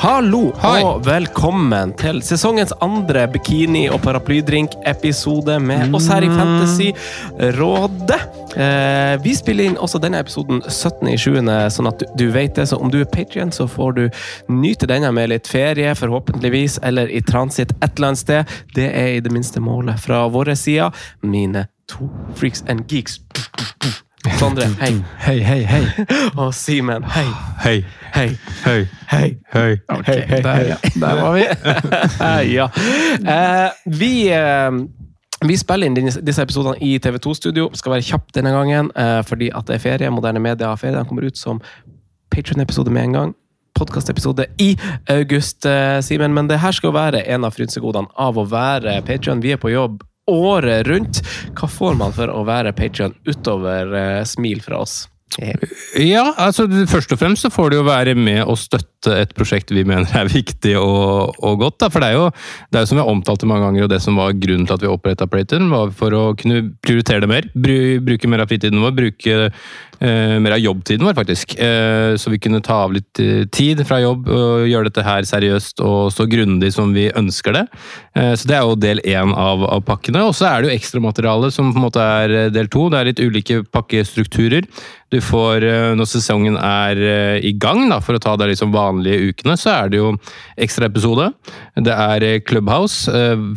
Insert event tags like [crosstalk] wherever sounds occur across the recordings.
Hallo Hei. og velkommen til sesongens andre bikini- og paraplydrink-episode med oss her i Fantasyrådet. Eh, vi spiller inn også denne episoden 17.7., sånn at du, du vet det. Så om du er Patrion, så får du nyte denne med litt ferie, forhåpentligvis, eller i transit et eller annet sted. Det er i det minste målet fra våre sider. Mine to freaks and geeks. Sondre, [laughs] hei. Hei, hei, hei. [laughs] Og Simen, hei. Hei, Hei. hei, Hei. hei. hei, der, ja. der var vi. [laughs] ja. Eh, vi, eh, vi spiller inn disse, episodene i TV2-studio. Skal være kjapt denne gangen, eh, fordi at det er ferie. Moderne media har ferie. Den kommer ut som Patrion-episode med en gang. Podkastepisode i august, eh, Simen. Men det her skal jo være en av frynsegodene av å være Patrion. Vi er på jobb året rundt. Hva får man for å være Patrion utover eh, smil fra oss? Ja, altså først og fremst så får du jo være med og støtte et prosjekt vi mener er viktig og, og godt. Da. For det er, jo, det er som vi har omtalt det mange ganger, og det som var grunnen til at vi oppretta Playton, var for å kunne prioritere det mer. Bru, bruke mer av fritiden vår, bruke eh, mer av jobbtiden vår, faktisk. Eh, så vi kunne ta av litt eh, tid fra jobb og gjøre dette her seriøst og så grundig som vi ønsker det. Eh, så det er jo del én av, av pakkene. Og så er det jo ekstramaterialet som på en måte er eh, del to. Det er litt ulike pakkestrukturer. Du får, eh, Når sesongen er eh, i gang, da, for å ta de liksom vanlige ukene, så er det jo ekstraepisode. Det er eh, Clubhouse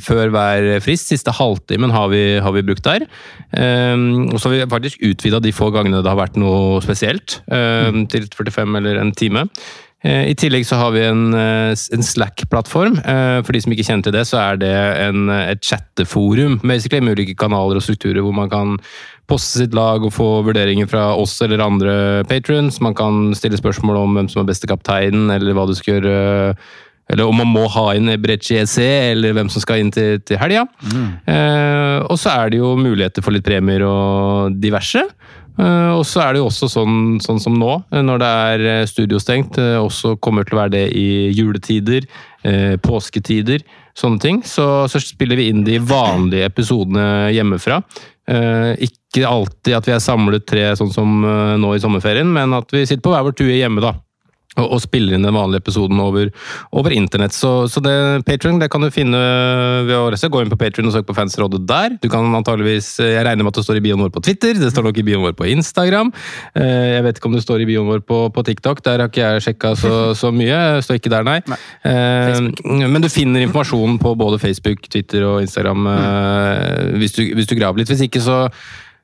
før hver frist. Siste halvtimen har vi, har vi brukt der. Og så har vi faktisk utvida de få gangene det har vært noe spesielt, um, til 45 eller en time. Eh, I tillegg så har vi en, eh, en Slack-plattform. Eh, For de som ikke kjenner til det, så er det en, et chatteforum basically, med ulike kanaler og strukturer hvor man kan poste sitt lag og få vurderinger fra oss eller andre patrons. Man kan stille spørsmål om hvem som er beste kapteinen, eller hva du skal gjøre. Eller om man må ha inn Brecci EC, eller hvem som skal inn til, til helga. Eh, og så er det jo muligheter for litt premier og diverse. Eh, og så er det jo også sånn, sånn som nå, eh, når det er eh, studiostengt, også kommer til å være det i juletider, påsketider, sånne ting. Så, så spiller vi inn de vanlige episodene hjemmefra. Ikke alltid at vi er samlet tre, sånn som nå i sommerferien, men at vi sitter på hver vår tue hjemme, da. Og, og spiller inn den vanlige episoden over, over internett. Så, så det Patreon det kan du finne ved å resse. gå inn på Patreon og søke på Fansrådet der. Du kan antageligvis, Jeg regner med at det står i bioen vår på Twitter, det står nok i bioen vår på Instagram. Eh, Jeg vet ikke om det står i bioen vår på, på TikTok, der har ikke jeg sjekka så, [laughs] så mye. Det står ikke der, nei. Eh, Men du finner informasjonen på både Facebook, Twitter og Instagram eh, hvis, du, hvis du graver litt. Hvis ikke, så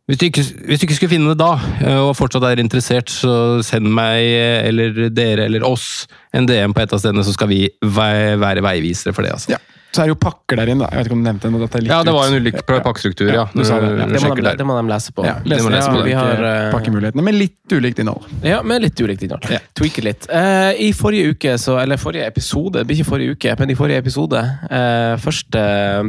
hvis du, ikke, hvis du ikke skulle finne det da, eh, og fortsatt er interessert, så send meg, eh, eller dere, eller oss, en DM på et av stedene, så skal vi være veivisere for det. altså. Ja. Så er det jo pakker der inne, da. Jeg vet ikke om du nevnte det. litt Ja, det var en ulik pakkestruktur, ja. det. Ja. Det må, de, det må de lese på. Ja, lese, må lese på vi har har, eh, pakkemulighetene, med litt ulikt innhold. Ja, med litt ulikt innhold. Ja. Tweake litt. Uh, I forrige uke, så, eller forrige episode, det blir ikke forrige uke, men i forrige episode, uh, første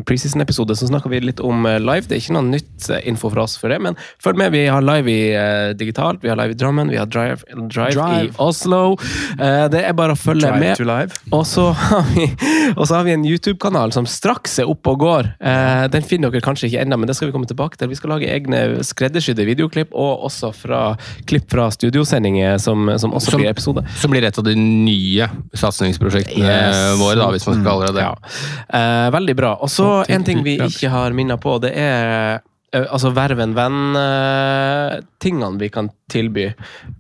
preseason-episode, så snakka vi litt om eh, live. Det er ikke noe nytt eh, info fra oss for det, men følg med. Vi har live i uh, digitalt, vi har live i Drammen, vi har Drive, drive, Drive. i Oslo. Eh, det er bare å følge Drive med. to live. Og så har vi, og så har vi en YouTube-kanal YouTube-kanal som straks er oppe og går. Eh, den finner dere kanskje ikke ennå, men det skal vi komme tilbake til. Vi skal lage egne skreddersydde videoklipp, og også fra klipp fra studiosendinger, som, som også Som- blir episode. Som blir et av de nye satsingsprosjektene Yes. våre, da, hvis man skal kalle det det. Ja. Eh, veldig bra. Og så en ting vi ikke har minna på, det er eh, altså verv en venn-tingene vi kan tilby.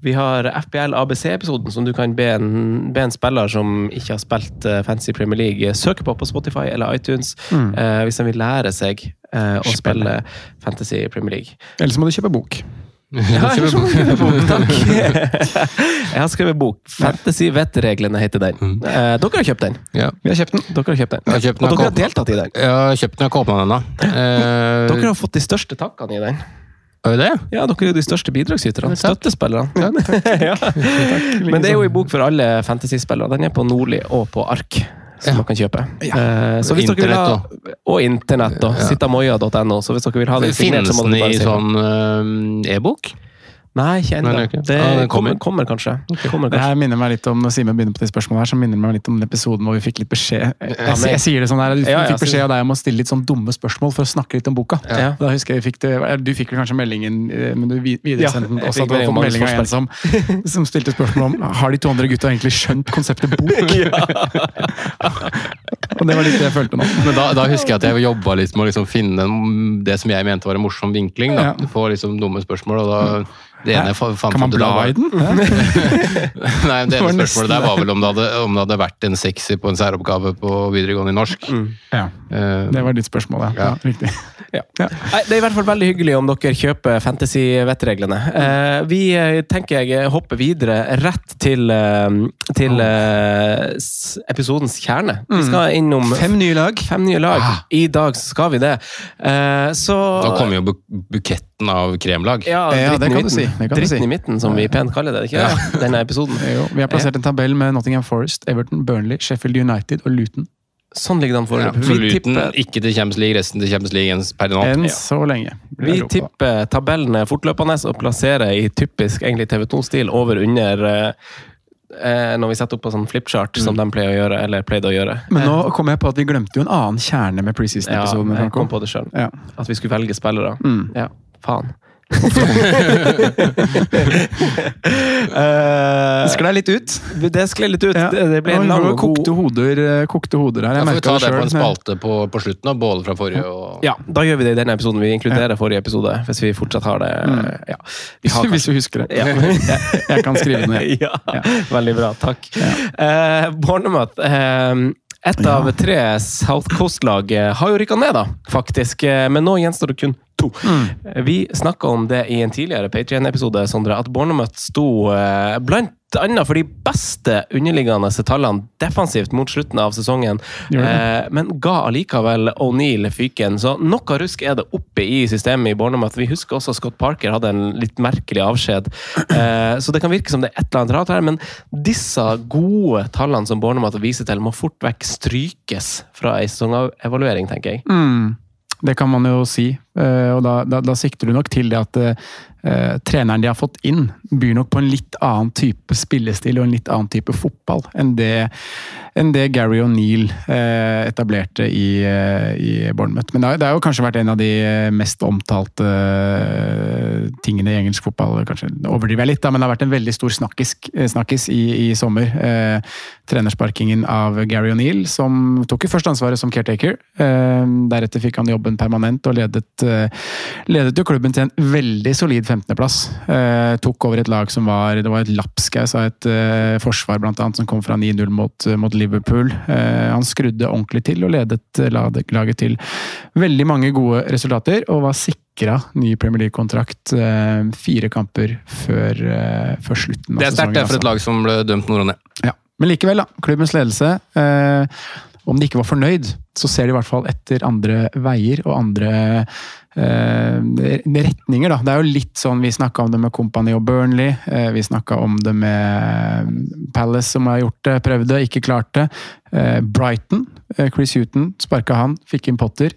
Vi har FBL ABC-episoden som du kan be en, be en spiller som ikke har spilt eh, Fantasy Premier League, søke på på Spotify eller iTunes Mm. eh, hvis han vil lære seg eh, å spille Fantasy Premier League. Eller så må du kjøpe bok. Ja, jeg har skrevet bok, [laughs] takk. Jeg har skrevet bok. Fantasy-vettreglene heter den. Eh, dere har kjøpt den. Ja. Vi har kjøpt den. Dere har kjøpt den. Har kjøpt den, Og dere har deltatt i den. Jeg har kjøpt den, og ikke den. Eh, [laughs] Dere har fått de største takkene i den. Er det? Ja, dere er jo de største bidragsyterne. Støttespillerne. ja. [laughs] Men det er jo en bok for alle fantasyspillere. Den er på Nordli og på Ark. Som man kan kjøpe. Eh, så hvis dere vil ha, og internett. Ja. sitamoya.no. Så hvis dere vil ha det Finnes den i sånn eh, e-bok? Nei, ikke ennå. det er. Det kommer, kommer. kommer kanskje. Kommer Det her minner meg litt om når Simen begynner på de spørsmålene her, så minner det meg litt om den episoden hvor vi fikk litt beskjed Jeg, jeg, jeg sier det sånn her, Du Ja, fikk beskjed av deg om å stille litt sånn dumme spørsmål for å snakke litt om boka. Ja. Da husker jeg vi fikk det, Du fikk vel kanskje meldingen, eh, men du vi- videresendte den Ja, jeg også, fikk at du melding hadde fått melding av en som, som stilte spørsmål om har de to andre gutta egentlig skjønt konseptet bok. [laughs] Og det var litt det jeg følte nå. Men da, da husker jeg at jeg jobba litt med å liksom finne det som jeg mente var en morsom vinkling. da. Ja. Få liksom dumme spørsmål, og da det ene fa- Kan man bla i den? [laughs] Nei, det ene spørsmålet der var vel om det hadde, om det hadde vært en sexy på en særoppgave på videregående i norsk. Ja, Eh, det var ditt spørsmål, ja. ja. Ja. Riktig. [laughs] Ja. Nei, det er i hvert fall veldig hyggelig om dere kjøper Fantasy-vettreglene. Eh, vi eh, tenker jeg hopper videre rett til, eh, til eh, episodens kjerne. Vi skal innom Fem nye lag. fem nye lag. I dag skal vi det. Eh, så da kommer jo bu buketten av kremlag. ja, Ja, det kan du si, det dritten si. i midten, som vi pent kaller det. ikke det? Denne episoden. [laughs] Jo, vi har plassert en tabell med Nottingham Forest, Everton, Burnley, Sheffield United og Luton. Sånn ligger den an foreløpig. vi tipper ikke til Champions League, resten til Champions League per nå. Enn så lenge. Vi Europa. tipper tabellene fortløpende og plasserer i typisk TV2-stil over-under eh, eh, når vi setter opp på sånn flipchart, som de pleier å gjøre, eller pleide å gjøre. Men nå kom jeg på at vi glemte jo en annen kjerne med preseason-episoden. jeg kom på det selv. Ja. At vi skulle velge spillere. Mm. Ja, faen. Eh, Det sklei litt ut. det skled litt ut. Ja. Det, det ble en lang kokte hoder, eh, kokte hoder her. Da Jeg får vi ta det, det på en spalte på, på slutten, da, både fra forrige og Ja, da gjør vi det i denne episoden. Vi inkluderer forrige episode, hvis vi fortsatt har det. Ja. Vi har [laughs] Hvis vi husker det. Ja. [laughs] jeg, kan skrive det ned. [laughs] ja, veldig bra. Takk. Uh. Eh, ett av tre South Coast-lag eh, har jo rykka ned, da, faktisk. Eh, Men nå gjenstår det kun to. Mm. Vi snakka om det i en tidligere Patrion-episode, Sondre, at Bournemouth sto eh, blant annet for de beste underliggende tallene defensivt mot slutten av sesongen, eh, men ga allikevel O'Neill fyken. Så noe rusk er det oppe i systemet i Bournemouth. Vi husker også Scott Parker hadde en litt merkelig avskjed. Eh, så det kan virke som det er et eller annet rart her, men disse gode tallene som Bournemouth viser til, må fort vekk strykes fra ei sesongevaluering, tenker jeg. Mm, det kan man jo si. Eh, og da, da, da sikter du nok til det at eh, treneren de har fått inn, byr nok på en litt annen type spillestil og en litt annen type fotball enn det, enn det Gary O'Neill eh, etablerte i, eh, i Bournemouth. Men det har, det har jo kanskje vært en av de eh, mest omtalte tingene i engelsk fotball. Kanskje overdriver jeg litt, da, men det har vært en veldig stor snakkis, i, i sommer. Eh, trenersparkingen av Gary O'Neill, som tok jo først ansvaret som caretaker. Deretter fikk han jobben permanent og ledet, ledet jo klubben til en veldig solid 15.-plass. Eh, tok over et lag som var Det var et lapskaus av et eh, forsvar blant annet, som kom fra 9-0 mot, mot Liverpool. Eh, han skrudde ordentlig til og ledet eh, laget til veldig mange gode resultater, og var sikra ny Premier League-kontrakt eh, fire kamper før, eh, før slutten Det er sterkt for et lag som ble dømt nord og ned. ja. Men likevel, da. Klubbens ledelse. Eh, om de ikke var fornøyd, så ser de i hvert fall etter andre veier og andre eh, retninger, da. Det er jo litt sånn vi snakka om det med Company og Burnley. Eh, vi snakka om det med Palace, som har gjort det, prøvde, ikke klart det. Eh, Brighton, eh, Chris Huton, sparka han, fikk inn Potter.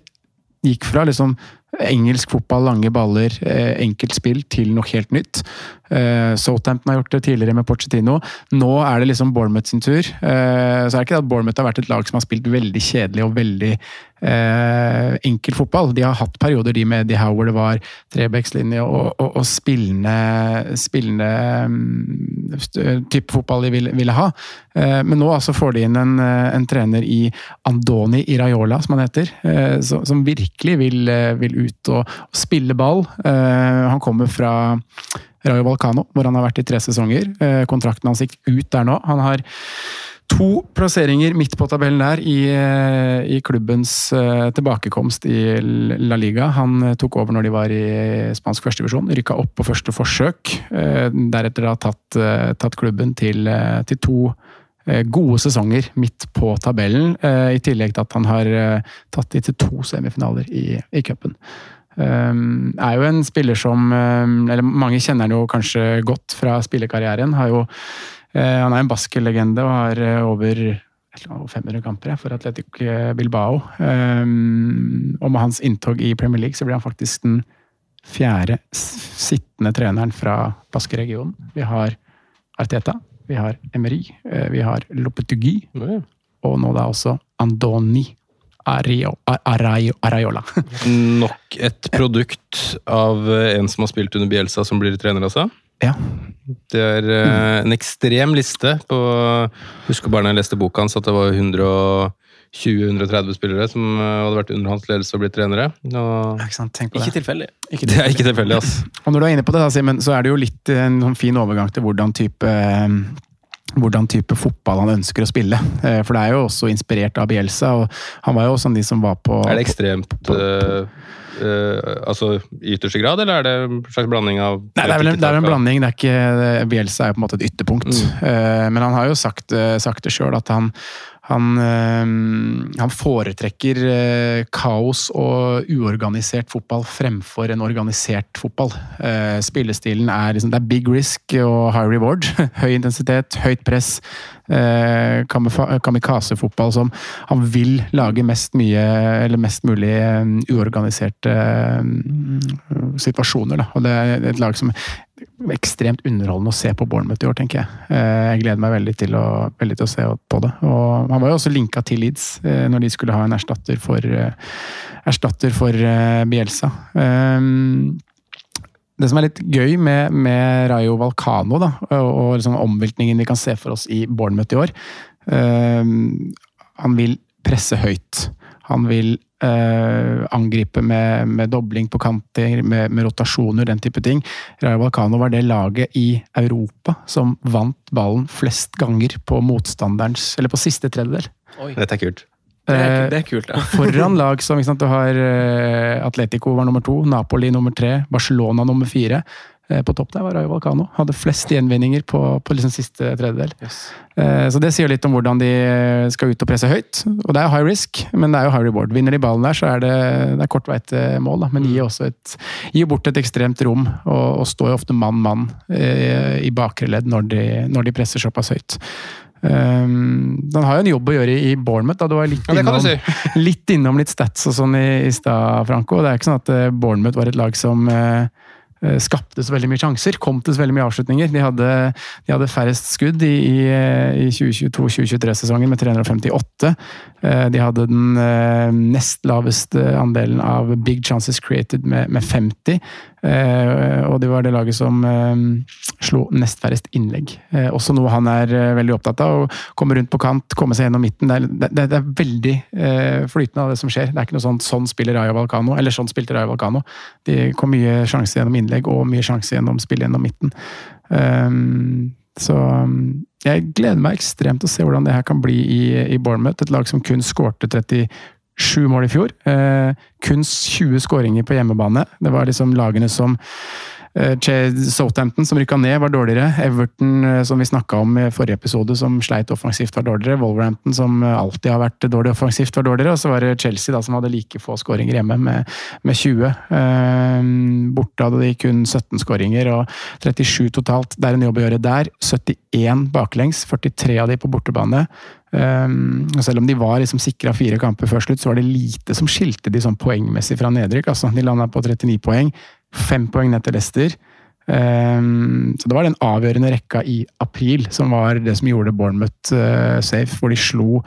Gikk fra liksom engelsk fotball, lange baller, eh, enkelt spill, til noe helt nytt. Eh, Southampton har gjort det tidligere med Pochettino. Nå er det liksom Bournemouth sin tur. Eh, så er det ikke det at Bournemouth har vært et lag som har spilt veldig kjedelig og veldig enkel fotball. De har hatt perioder de med Eddie Howard, det var trebekslinje og, og, og spillende, spillende um, type fotball de ville, ville ha. Men nå altså får de inn en, en, trener i Andoni Irayola, som han heter, som, virkelig vil, vil ut og, og spille ball. Uh, han kommer fra Rayo Valcano, hvor han har vært i tre sesonger. Uh, kontrakten hans gikk ut der nå. Han har to plasseringer midt på tabellen der i, eh, i klubbens tilbakekomst i La Liga. Han tok over når de var i spansk førstedivisjon, rykka opp på første forsøk. Deretter har tatt, tatt klubben til, til to gode sesonger midt på tabellen, i tillegg til at han har tatt de til to semifinaler i, i cupen. Er jo en spiller som Eller mange kjenner han jo kanskje godt fra spillekarrieren. Jo, han er en baskelegende og har over 500 kamper for Atletic Bilbao. Og med hans inntog i Premier League så blir han faktisk den fjerde sittende treneren fra Baskeregionen. Vi har Arteta, vi har Emery, uh, vi har Lopetugui, og nå da også Andoni. Arayola. [laughs] Nok et produkt av en som har spilt under Bielsa, som blir trener, altså? Ja. Det er uh, en ekstrem liste på Husker bare da jeg leste boka hans at det var 120-130 spillere som uh, hadde vært under hans ledelse og blitt trenere. Og... Ikke, ikke tilfeldig. Det er ikke tilfeldig, altså. [laughs] og når du er inne på det, da, Simon, så er det jo litt en sånn fin overgang til hvordan type uh, hvordan type fotball han ønsker å spille. Eh, for det er jo også inspirert av Bielsa, og han var jo også en de som var på Er det ekstremt på, uh, uh, Altså i ytterste grad, eller er det en slags blanding av Nei, det er vel en, det er en blanding. Det er ikke, Bielsa er jo på en måte et ytterpunkt. Mm. Uh, men han har jo sagt, sagt det sjøl, at han, han, han, foretrekker kaos og uorganisert fotball fremfor en organisert fotball. Spillestilen er, liksom, er big risk og high reward. [laughs] Høy intensitet, høyt press. Kamikaze-fotball som han vil lage mest, mye, eller mest mulig uorganiserte situasjoner. Da. Og det er et lag som ekstremt underholdende å se på Bournemouth i år, tenker jeg. Eh, jeg gleder meg veldig til å, veldig til å se på det. Og han var jo også linka til Leeds eh, når de skulle ha en erstatter for, eh, erstatter for Bielsa. Det som er litt gøy med, med Rayo Valcano, da, og liksom omveltningen vi kan se for oss i Bournemouth i år Han vil presse høyt. Han vil eh, angripe med, med, dobling på kanter, med, med, rotasjoner, den type ting. Rayo Balcano var det laget i Europa som vant ballen flest ganger på motstanderens Eller på siste tredjedel. Oi. Dette er kult. Det er, det er kult, ja. Foran lag som sant, du har eh, Atletico var nummer to, Napoli nummer tre, Barcelona nummer fire. Eh, på topp der var Rayo Valcano. Hadde flest gjenvinninger på, på liksom siste tredjedel. Yes. Eh, så det sier litt om hvordan de skal ut og presse høyt. Og det er high risk, men det er jo high reward. Vinner de ballen der, så er det, det er kort vei til mål, da. men gir også et, gir bort et ekstremt rom. Og, og står jo ofte mann-mann eh, i bakre ledd når de, når de presser såpass høyt. Um, han har jo en jobb å gjøre i Bournemouth. Da. Du var litt, ja, innom, si. [laughs] litt innom litt stats og sånn i, i stad, Franco. Det er ikke sånn at Bournemouth var et lag som uh, skapte så veldig mye sjanser, kom til så veldig mye avslutninger. De hadde, de hadde færrest skudd i, i, i 2022-2023-sesongen med 358. Eh, de hadde den eh, nest laveste andelen av big chances created med, med 50. Og det var det laget som slo nest færrest innlegg. Også noe han er veldig opptatt av. Å komme rundt på kant, komme seg gjennom midten. Det er, veldig flytende av det som skjer. Det er ikke noe sånn sånn spiller Rayo Valcano, eller sånn spilte Rayo Valcano. De kom mye sjanser gjennom innlegg og mye sjanse gjennom spillet gjennom midten. Så jeg gleder meg ekstremt til å se hvordan det her kan bli i, i Bournemouth. Et lag som kun skårte 37 mål i fjor. Eh, kun 20 skåringer på hjemmebane. Det var liksom lagene som Southampton, som rykka ned, var dårligere. Everton, eh, som vi snakka om i forrige episode, som sleit offensivt, var dårligere. Wolverhampton, som eh, alltid har vært dårlig offensivt, var dårligere. Og så var det Chelsea, da, som hadde like få skåringer hjemme, med, med 20. Eh, borte hadde de kun 17 skåringer, og 37 totalt. Det er en jobb å gjøre der. 71 baklengs, 43 av de på bortebane. Um, og selv om de var liksom sikra fire kamper før slutt, så var det lite som skilte de sånn poengmessig fra nedrykk. Altså, de landa på 39 poeng. Fem poeng ned til Leicester. Um, så det var den avgjørende rekka i april som var det som gjorde Bournemouth uh, safe, hvor de slo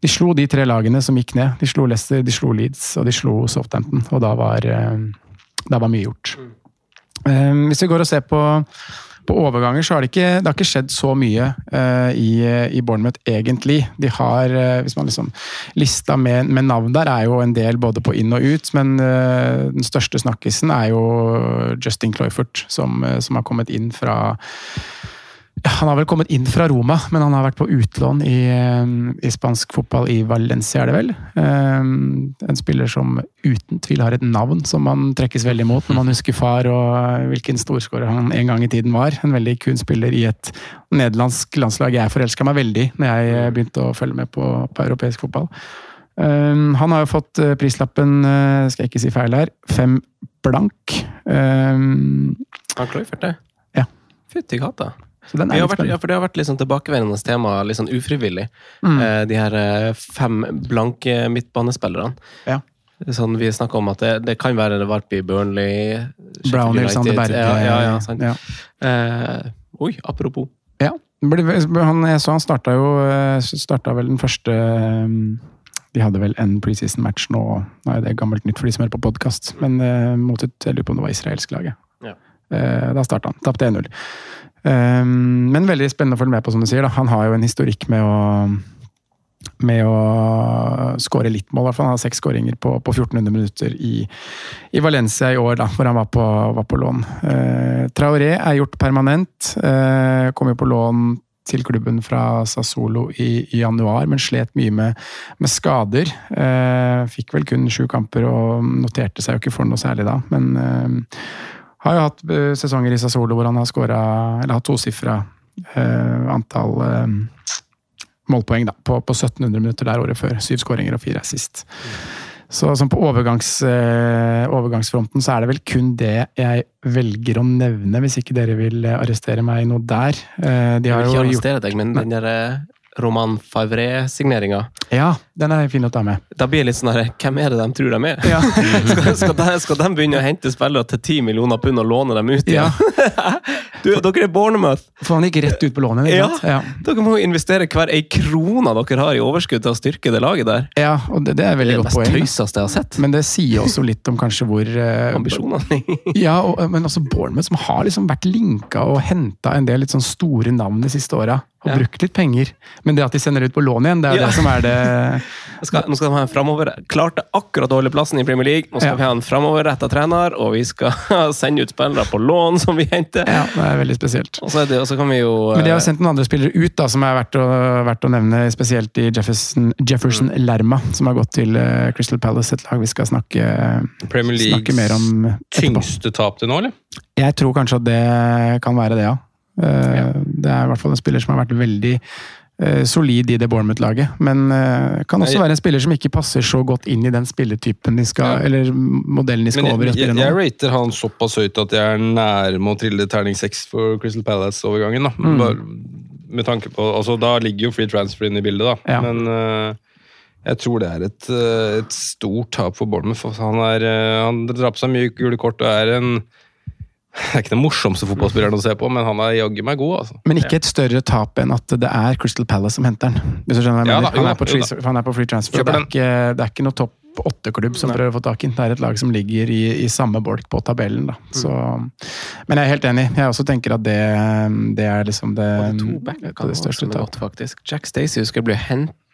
de slo de tre lagene som gikk ned. De slo Leicester, de slo Leeds og de slo Southampton. Og da var, um, da var mye gjort. Um, hvis vi går og ser på på overganger så har det ikke, det har ikke skjedd så mye uh, i, i Bournemouth, egentlig. De har, uh, hvis man liksom Lista med, med navn der er jo en del både på inn og ut, men uh, den største snakkisen er jo Justin Cloyford, som, som har kommet inn fra Han har vel kommet inn fra Roma, men han har vært på utlån i, i spansk fotball i Valencia, er det vel. En spiller som uten tvil har et navn som man trekkes veldig mot når man husker far og hvilken storskårer han en gang i tiden var. En veldig kun spiller i et nederlandsk landslag jeg forelska meg veldig når jeg begynte å følge med på, på europeisk fotball. Han har jo fått prislappen, skal jeg ikke si feil her, fem blank. Han det? Ja. Fytti katta. Vært, ja, for Det har vært litt sånn tilbakevendende tema, litt sånn ufrivillig. Mm. Eh, de her eh, fem blanke midtbanespillerne. Ja. Sånn, vi snakka om at det, det kan være Varpi, Burnley Brownhill, Sander. Berge. Ja, ja, ja, sant. Ja. Eh, oi, apropos. Ja. Han, jeg så han starta jo eh, starta vel den første eh, De hadde vel en preseason-match nå. Nei, det er gammelt nytt for de som hører på podkast, men eh, mot et, jeg lurer på om det var israelsk laget. Ja. Eh, Da starta han. Tapte 1-0. Eh, Men veldig spennende å følge med på, som du sier. Da. Han har jo en historikk med å med å skåre litt mål. Han har seks skåringer på, på 1400 minutter i, i Valencia i år, da, hvor han var på, var på lån. Eh, Traoré er gjort permanent. Eh, kom jo på lån til klubben fra Sassolo i, i januar, men slet mye med, med skader. Eh, fikk vel kun sju kamper og noterte seg jo ikke for noe særlig da, men eh, har jo hatt eh, sesonger i Sassolo hvor han har skåra, eller hatt tosifra eh, antall eh, målpoeng da, på, på 1700 minutter der året før. Syv skåringer og fire sist. Så sånn på overgangs, eh, overgangsfronten så er det vel kun det jeg velger å nevne, hvis ikke dere vil eh, arrestere meg noe der. Eh, de har jo gjort deg, men den der eh, Roman Favre-signeringa Ja, den er fin å ta med. Da blir det litt sånn her Hvem er det de tror de er? Ja. [laughs] skal, skal, de, skal de begynne å hente spillere til 10 millioner pund og låne dem ut Ja. [laughs] du, dere er Bournemouth! For han gikk rett ut på lånet, Ja. Ja. Dere må jo investere hver ei krone dere har i overskudd til å styrke det laget der. ja, og det, det er veldig Det er det godt poeng. tøyseste jeg har sett. Men det sier også litt om kanskje hvor uh, Ambisjonene. Ja, og, men også Bournemouth, som har liksom vært linka og henta en del litt sånn store navn de siste åra. Og Ja. brukt litt penger. Men det at de sender ut på lån igjen, det er jo Ja. det som er det [laughs] skal, nå skal de ha en framover. Klarte akkurat å holde plassen i Premier League. Nå skal Ja. vi ha en framoverretta trener, og vi skal [laughs] sende ut spillere på lån som vi henter. Ja, det er veldig spesielt. Og så, er det, og så kan vi jo Men de har eh, sendt noen andre spillere ut, da, som er verdt å, verdt å nevne. Spesielt i Jefferson, Jefferson Mm. Lerma, som har gått til eh, Crystal Palace, et lag vi skal snakke, Premier snakke mer om Leagues etterpå. tyngste tap til nå, eller? Jeg tror kanskje at det kan være det, ja. Eh, Det er i hvert fall en spiller som har vært veldig solid i det Bournemouth-laget. Men uh, kan også være en spiller som ikke passer så godt inn i den spilletypen de skal, eller modellen de skal Men over jeg, jeg, jeg rater han såpass høyt at jeg er nærme å trille terning seks for Crystal Palace-overgangen. da. Mm. Bare Med tanke på, altså Da ligger jo free transfer inne i bildet, da. Ja. Men uh, jeg tror det er et, eh, et stort tap for Bournemouth. Han, er, eh, han drar på seg mye gule kort og er en [laughs] Det er ikke den morsomste fotballspilleren å se på, men han er jaggu meg god. altså. Men ikke et større tap enn at det er Crystal Palace som henter den. Hvis du skjønner hva jeg Ja mener. da, han, er på jo free, han er på free transfer. Det er, ikke, det er ikke noe topp åtte-klubb som prøver å få tak i. Det er et lag som ligger i, i samme bolk på tabellen. Da. Så, men jeg er helt enig. Jeg også tenker at det, det er liksom det, det, det største tapet. tap. Jack Stacey husker jeg ble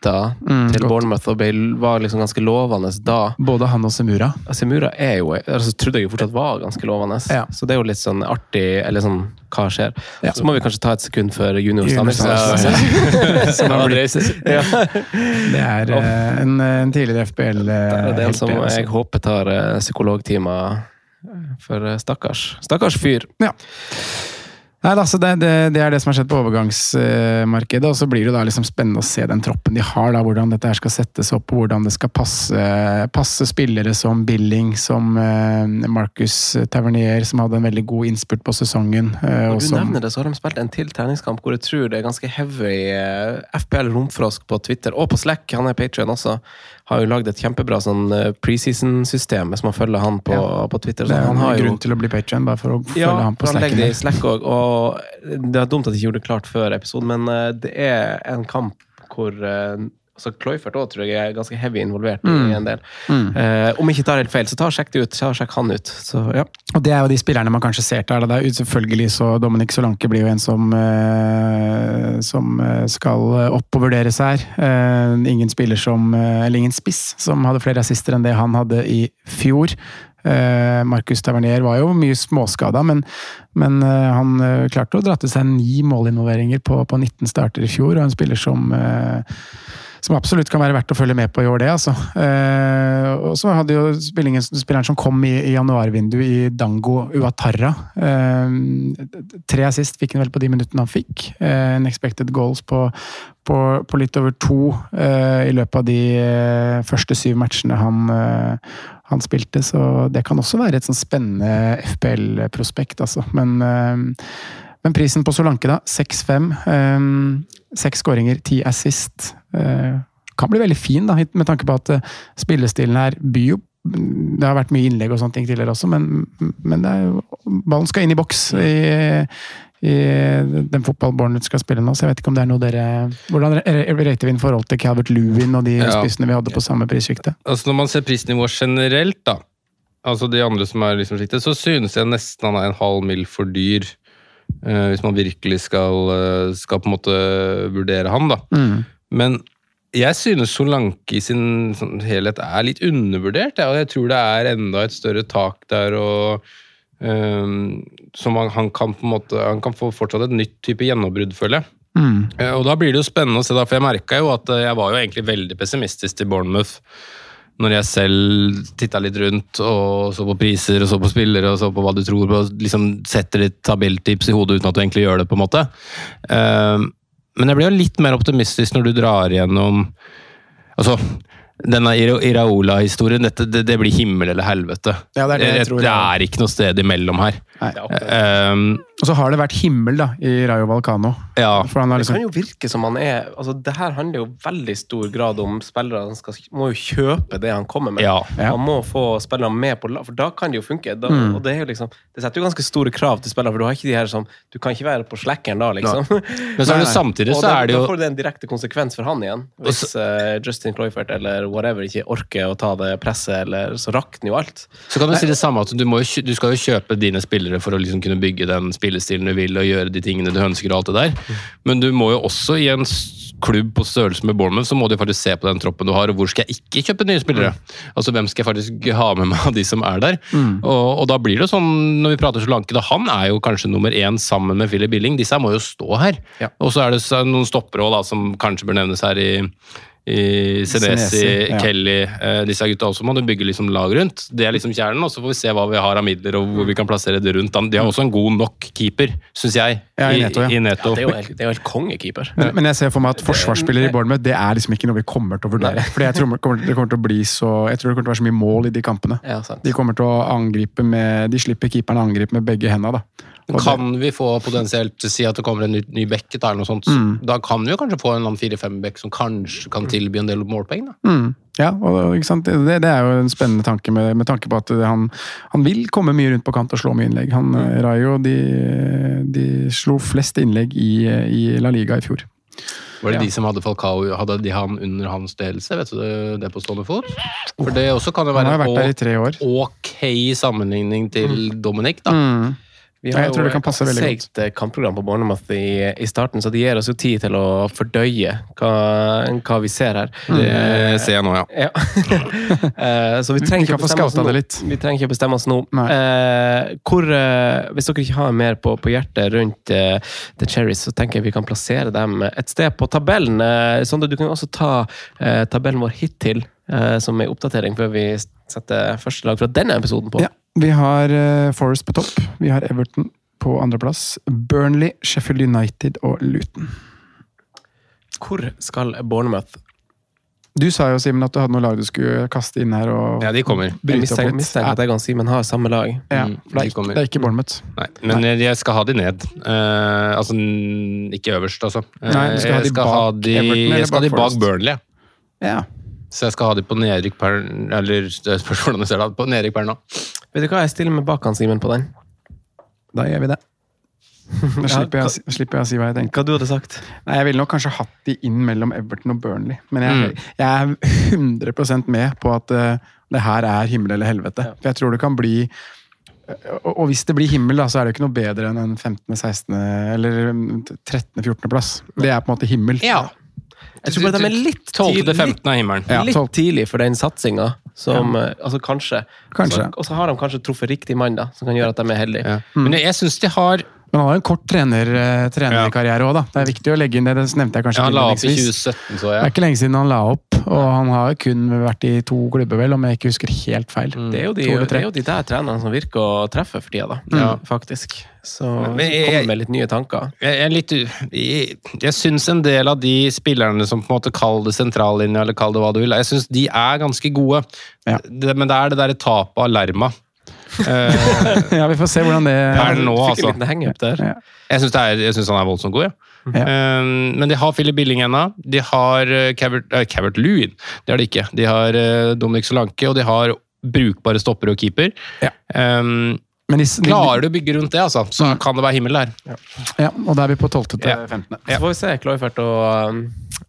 henta Mm, til godt. Bournemouth og var liksom ganske lovende da. Både han og Semura. Semura er jo altså, trodde jeg jo fortsatt var ganske lovende. Ja. Så det er jo litt sånn artig Eller sånn, hva skjer? Ja. Så må vi kanskje ta et sekund for junior Junior. Som har blitt Ja. Det er eh, en, en tidligere FBL Det er eh, den som altså. jeg håper tar eh, psykologtimer For eh, stakkars. Stakkars fyr. Ja. Nei, altså det, det, det, er det som har skjedd på overgangsmarkedet. Og så blir det da liksom spennende å se den troppen de har. da, Hvordan dette her skal settes opp, og hvordan det skal passe, passe spillere som Billing, som uh, Marcus Tavernier, som hadde en veldig god innspurt på sesongen. Uh, Når du som, nevner det, så har de spilt en til treningskamp hvor jeg tror det er ganske heavy uh, FPL Romfrosk på Twitter, og på Slack, han er Patrion også har jo lagd et kjempebra sånn preseason-system hvis man følger han på, ja. på Twitter. Så det er en grunn jo... til å bli patrion, bare for å følge ja, han på Slack. Ja, i Slack også, og det er dumt at jeg ikke gjorde det klart før episoden, men det er en kamp hvor altså Cloyfert også, tror jeg er ganske heavy involvert mm. i en del. Mm. Eh, om jeg ikke tar helt feil, så ta og sjekk det ut. Ta og sjekk han ut. Så, ja. Og Det er jo de spillerne man kanskje ser der, Det er selvfølgelig så Dominic Solanke blir jo en som, eh, som skal opp og vurderes her. Eh, ingen spiller som, eller ingen spiss som hadde flere assister enn det han hadde i fjor. Uh, Marcus Tavernier var jo mye småskada, men, men uh, han uh, klarte å dra til seg ni målinvolveringer på, på 19 starter i fjor. Og en spiller som som absolutt kan være verdt å følge med på i år, det. altså. Eh, og så hadde jo spilleren som kom i, i januarvinduet i Dango Uatara eh, Tre assist fikk han vel på de minuttene han fikk. Eh, en expected goals på, på, på litt over to eh, i løpet av de eh, første syv matchene han, eh, han spilte, så det kan også være et sånn spennende FPL-prospekt, altså. Men men prisen på Solanke, da. 6-5. Seks skåringer, ti assist. Uh, kan bli veldig fin, da, med tanke på at uh, spillestilen her byr jo Det har vært mye innlegg og sånne ting tidligere også, men, men jo, ballen skal inn i boks i, i den fotballbornet skal spille nå, så jeg vet ikke om det er noe dere Hvordan rater vi inn forhold til Calvert Lewin og de ja. spissene vi hadde på samme prissjikte? Altså Når man ser prisnivået generelt, da, altså de andre som er liksom sjiktet, så synes jeg nesten han er en halv mil for dyr. Uh, hvis man virkelig skal, skal, på en måte vurdere han, da. Mm. Men jeg synes Solanke i sin sånn, helhet er litt undervurdert. Ja, jeg tror det er enda et større tak der. og um, som han, han, kan på en måte, han kan få fortsatt et nytt type gjennombrudd, føler jeg. Mm. Uh, og da blir det jo spennende å se, da, for jeg merka jo at jeg var jo egentlig veldig pessimistisk til Bournemouth når jeg selv titta litt rundt og så på priser og så på spillere og så på hva du tror på, liksom setter litt tabelltips i hodet uten at du egentlig gjør det, på en måte. Uh, men jeg blir jo litt mer optimistisk når du drar igjennom Altså, denne Iraola-historien, det, det, blir himmel eller helvete. Ja, det, er det, jeg tror, det er ikke noe sted imellom her. Um, og så har det vært himmel da, i Rayo Valcano. Ja. Liksom... Det kan jo virke som han er altså Det her handler jo veldig stor grad om spillere Han skal, må jo kjøpe det han kommer med. Ja. Han må få spillerne med på lag, for da kan det jo funke. Da, mm. og det, er jo liksom, det setter jo ganske store krav til spillere, for du har ikke de her som Du kan ikke være på slekkeren da, liksom. Men så er det samtidig så er det jo Da får det en direkte konsekvens for han igjen. Hvis uh, Justin Cloyfert eller whatever ikke orker å ta det presset, eller så rakner jo alt. Så kan du si det samme at du, jo, du skal jo kjøpe dine spillere for å liksom kunne bygge den spillestilen du vil og gjøre de tingene du ønsker og alt det der. Men du må jo også i en klubb på størrelse med Bournemouth, så må du faktisk se på den troppen du har, og hvor skal jeg ikke kjøpe nye spillere? Mm. Altså hvem skal jeg faktisk ha med meg av de som er der? Mm. Og, og, da blir det sånn, når vi prater så langt, da han er jo kanskje nummer én sammen med Philip Billing. Disse her må jo stå her. Ja. Og så er det noen stoppere som kanskje bør nevnes her i i Senesi, ja. Kelly eh, Disse gutta også må du bygge liksom lag rundt. Det er liksom kjernen, og så får vi se hva vi har av midler og hvor vi kan plassere det rundt. De har også en god nok keeper, syns jeg. Ja, i, Neto, ja. i Neto. Ja, det er jo helt, er helt kongekeeper. Men, men, jeg ser for meg at forsvarsspiller i Bournemouth det er liksom ikke noe vi kommer til å vurdere. For jeg tror det kommer, det kommer til å bli så Jeg tror det kommer til å være så mye mål i de kampene. de kommer til å angripe med De slipper keeperen å angripe med begge hendene. da. Kan vi få potensielt si at det kommer en ny, ny bekk eller noe sånt, mm. da kan vi jo kanskje få en 4-5-bekk som kanskje kan tilby en del målpoeng? da. Mm. Ja, og det, det, er jo en spennende tanke med, med tanke på at han, han, vil komme mye rundt på kant og slå mye innlegg. Han, mm. Rayo de, de, slo flest innlegg i, i, La Liga i fjor. Var det ja. de som hadde Falcao, hadde de han under hans ledelse? Vet du det, det på stående fot? For det også kan jo være en ok sammenligning til mm. Dominic, da. Mm. Vi har jeg tror det kan passe veldig godt. seigt eh, kampprogram på Bournemouth i, i, starten, så det gir oss jo tid til å fordøye hva, hva vi ser her. Det mm. ser jeg nå, ja. ja. uh, [laughs] så vi trenger, vi, vi trenger ikke å bestemme oss nå. Uh, hvor, uh, hvis dere ikke har mer på, på hjertet rundt The Cherries, så tenker jeg vi kan plassere dem et sted på tabellen. Sondre, du kan også ta tabellen vår hittil som en oppdatering før vi setter første lag fra denne episoden på. Ja. Vi har eh, Forest på topp. Vi har Everton på andreplass. Burnley, Sheffield United og Luton. Hvor skal Bournemouth? Du sa jo, Simen, at du hadde noe lag du skulle kaste inn her. og Ja, de kommer. Jeg mistenker, litt. mistenker at jeg kan si, men har samme lag. Ja, Mm, for det, de er kommer. ikke, det er ikke Bournemouth. Nei, men jeg- jeg skal ha de ned. Uh, altså ikke øverst, altså. Eh, Nei, du skal ha de bak ha de, Everton eller jeg skal ha bak de bak Burnley. Ja. Så jeg skal ha de på nedrykk per Eller det spørs hvordan du ser det. På nedrykk per nå. Vet du hva, jeg stiller med bak Simen på den. Da gjør vi det. Da slipper jeg, å si- slipper jeg å si hva jeg tenker. Hva du hadde sagt? Nei, Jeg ville nok kanskje hatt de inn mellom Everton og Burnley. Men jeg, Mm. jeg er 100% med på at eh, det her er himmel eller helvete. For jeg tror det kan bli og, og hvis det blir himmel, da, så er det jo ikke noe bedre enn en 15., 16. eller 13., 14. plass. Det er på en måte himmel. Ja. Jeg tror bare de er litt 12. tidlig, 15. himmelen. Ja, litt tidlig for den satsinga. Som, ja. altså kanskje. Kanskje. Så, og så har de kanskje truffet riktig mann, da, som kan gjøre at de er heldige. Ja. Men jeg, jeg syns de har Men han har jo en kort trener, eh, trenerkarriere òg, da. Det er viktig å legge inn det. Det nevnte jeg kanskje ja, Han la opp i 2017, så Det er ikke lenge siden han la opp, og han har kun vært i to klubber, vel, om jeg ikke husker helt feil. Det er, jo de, det er jo de der trenerne som virker å treffe for tida, da. Ja. Faktisk. Så Men jeg- kommer med litt nye tanker. Jeg, jeg, litt, jeg, jeg syns en del av de spillerne som på en måte kaller det sentrallinja, eller kall det hva du vil, jeg syns de er ganske gode. Ja. Det, men det er det derre tapet av Lerma. Eh, [laughs] Ja, vi får se hvordan det er nå, altså. Ja. Jeg syns han er voldsomt god, ja. Ja. Eh, men de har Philip Billing ennå. De har eh, Cavert, uh, Cavert Lewin. Det har de ikke. De har uh, Dominic Solanke, og de har brukbare stoppere og keeper. Ja. Um, Men de, klarer du å bygge rundt det, altså, så kan det være himmel der. ja, og da er vi på 12. til Ja. 15. Så får vi se Kloifert og, um,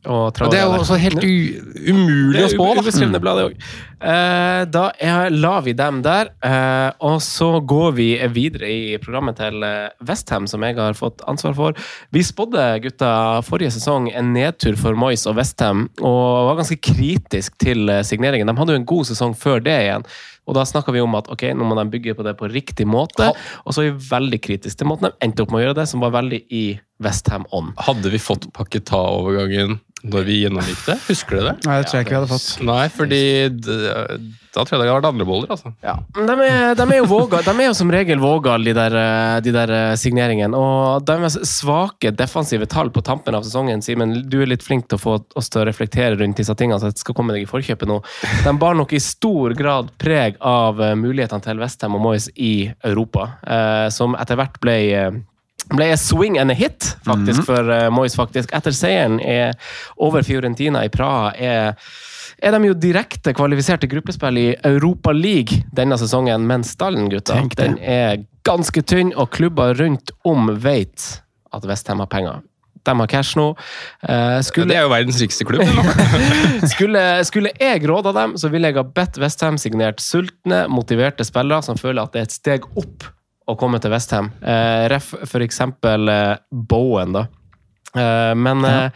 og Og det er jo også helt umulig å spå, da. ubeskrevne blad, det òg. Eh, da lar vi dem der, eh, og så går vi videre i programmet til eh, Westham, som jeg har fått ansvar for. Vi spådde gutta forrige sesong en nedtur for Moyes og Westham, og var ganske kritisk til eh, signeringen. De hadde jo en god sesong før det igjen. Og da snakka vi om at ok, nå må de bygge på det på riktig måte. Og så er vi veldig kritiske til måten de endte opp med å gjøre det, som var veldig i Westham On. Hadde vi fått Paketa-overgangen når vi gjennomgikk det? Husker du det? Nei, det tror jeg ikke vi hadde fått. Nei, fordi da tror jeg det hadde vært andre boller, altså. De er, de er jo våga, de er jo som regel vågale, de der, eh, de der eh, signeringene. Og deres svake defensive tall på tampen av sesongen, Simen, du er litt flink til å få oss til å reflektere rundt disse tingene, så jeg skal komme deg i forkjøpet nå. De bar nok i stor grad preg av eh, mulighetene til Westham og Moyes i Europa, eh, som etter hvert ble ble swing and a hit, faktisk, for uh, Moyes. faktisk. Etter seieren er over Fiorentina i Praha er, er de jo direkte kvalifisert til gruppespill i Europa League denne sesongen, men stallen, gutta, den er ganske tynn, og klubber rundt om vet at Westham har penger. De har cash nå. Eh, Det er jo verdens rikeste klubb. [laughs] skulle, skulle jeg råda dem, så ville jeg ha bedt Westham signert sultne, motiverte spillere som føler at det er et steg opp å komme til Westham. Eh, ref for eksempel eh, Bowen, da. Eh, men ja.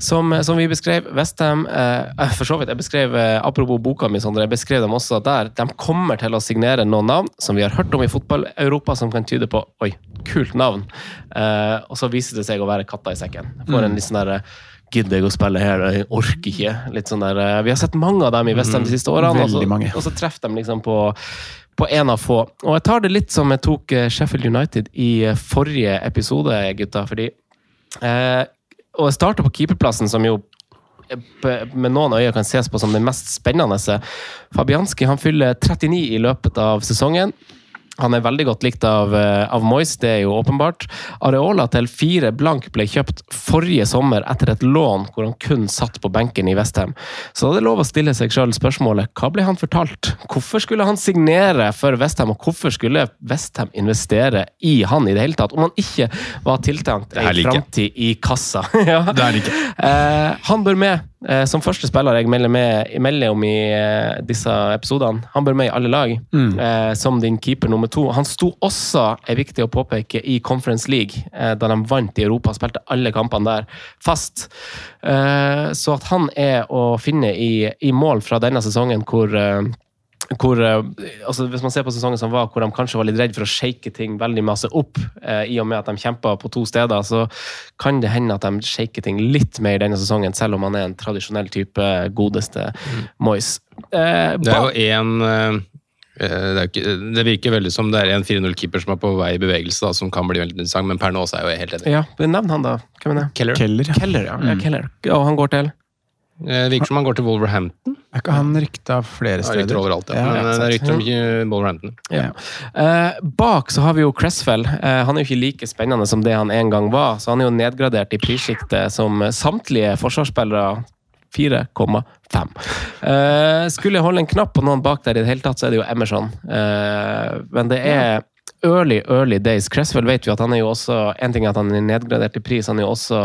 som, som vi beskrev, Westham eh, For så vidt, jeg beskrev eh, Apropos boka mi, Sondre, jeg beskrev dem også der. De kommer til å signere noen navn som vi har hørt om i fotball-Europa, som kan tyde på Oi, kult navn. Eh, og så viser det seg å være katta i sekken. Får en litt sånn derre Gidder jeg å spille her? Jeg orker ikke. Litt sånn der, eh, vi har sett mange av dem i Westham de siste årene, og så, og så treffer de liksom på på en av få. Og jeg tar det litt som jeg tok eh, Sheffield United i eh, forrige episode, gutta. fordi eh, Og jeg starter på keeperplassen, som jo eh, med noen øyne kan ses på som den mest spennende. Fabianski han fyller 39 i løpet av sesongen. Han er veldig godt likt av, eh, av Moyes, det er jo åpenbart. Areola til fire blank ble kjøpt forrige sommer etter et lån hvor han kun satt på benken i Westham. Så det er lov å stille seg sjøl spørsmålet hva ble han fortalt? Hvorfor skulle han signere for Westham, og hvorfor skulle Westham investere i han i det hele tatt, om han ikke var tiltenkt ei liker framtid i kassa? [laughs] ja. Det er det ikke. Eh, han bør med som første spiller jeg melder, med, melder om i eh, disse episodene. Han bør med i alle lag, eh, som din keeper nummer to. Han sto også, er viktig å påpeke, i Conference League, eh, da de vant i Europa. Spilte alle kampene der fast. Eh, så at han er å finne i, i mål fra denne sesongen hvor eh, hvor, eh, altså Hvis man ser på sesongen som var, hvor de kanskje var litt redd for å shake ting veldig masse opp, eh, i og med at de kjempa på to steder, så kan det hende at de shaker ting litt mer denne sesongen, selv om han er en tradisjonell type godeste Moyes. Eh, Det er jo én Eh, Det, er jo ikke, det virker veldig som det er en 4-0-keeper som er på vei i bevegelse, da, som kan bli veldig interessant, men per nå så er jeg jo helt enig. Ja, Nevn han, da. Hvem er det? Keller. Keller. Keller, ja. ja Keller. Og han går til Eh, Det virker som han går til Wolverhampton. Er ikke han rykta flere steder? Ja, rykter overalt, ja. Ja, men det er rykter om ikke Wolverhampton. Ja. Eh, bak så har vi jo Cresswell. Eh, han er jo ikke like spennende som det han en gang var, så han er jo nedgradert i prissjiktet som samtlige forsvarsspillere. 4,5. Eh, skulle jeg holde en knapp på noen bak der i det hele tatt, så er det jo Emerson. Eh, men det er early, early days. Cresswell vet vi at han er jo også En ting er at han er nedgradert i pris, han er jo også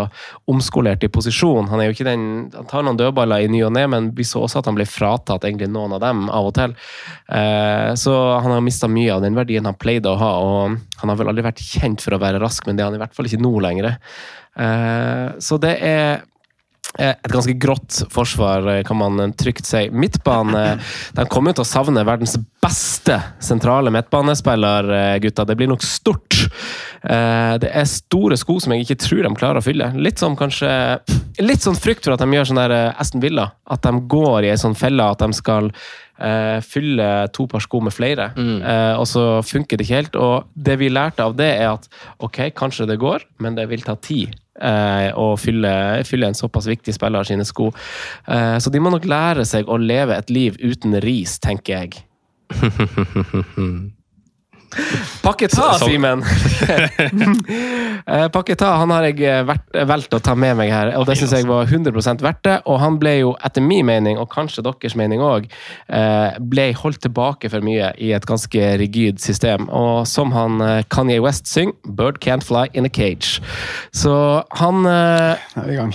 omskolert i posisjon. Han er jo ikke den, han tar noen dødballer i ny og ne, men vi så også at han ble fratatt egentlig noen av dem av og til. Eh, så han har mista mye av den verdien han pleide å ha, og han har vel aldri vært kjent for å være rask, men det er han i hvert fall ikke nå lenger. Eh, så det er et ganske grått forsvar, eh, kan man trygt si. Midtbane [laughs] De kommer til å savne verdens beste sentrale midtbanespiller, eh, gutta. Det blir nok stort. Eh, Det er store sko som jeg ikke tror de klarer å fylle. Litt som kanskje Litt sånn frykt for at de gjør sånn der eh, Aston Villa. At de går i ei sånn felle at de skal eh, fylle to par sko med flere. Mm. og så funker det ikke helt. Og det vi lærte av det, er at ok, kanskje det går, men det vil ta tid. Eh, Å fylle, fylle en såpass viktig spiller sine sko. Eh, så de må nok lære seg å leve et liv uten ris, tenker jeg. [laughs] Paketa, Så- så- Simen! [laughs] Eh, Paketa han har jeg eh, valgt å ta med meg her, og det syns jeg var 100 verdt det. Og han ble jo, etter min mening, og kanskje deres mening òg, ble holdt tilbake for mye i et ganske rigid system. Og som han eh, Kanye West synger, 'Bird can't fly in a cage'. Så han eh, Nå er vi i gang.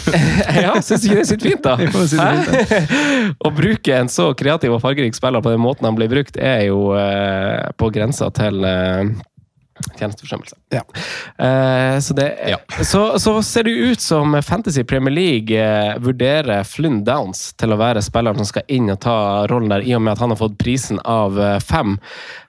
[laughs] ja, syns ikke det sitter fint, da? [laughs] Si fint, da. Å bruke en så kreativ og fargerik spiller på den måten han blir brukt, er jo eh, på grensa til eh, tjenesteforsømmelse. Ja. Uh, så, det, så, så ser det ut som Fantasy Premier League eh, vurderer Flynn Downs til å være spilleren som skal inn og ta rollen der, i og med at han har fått prisen av fem.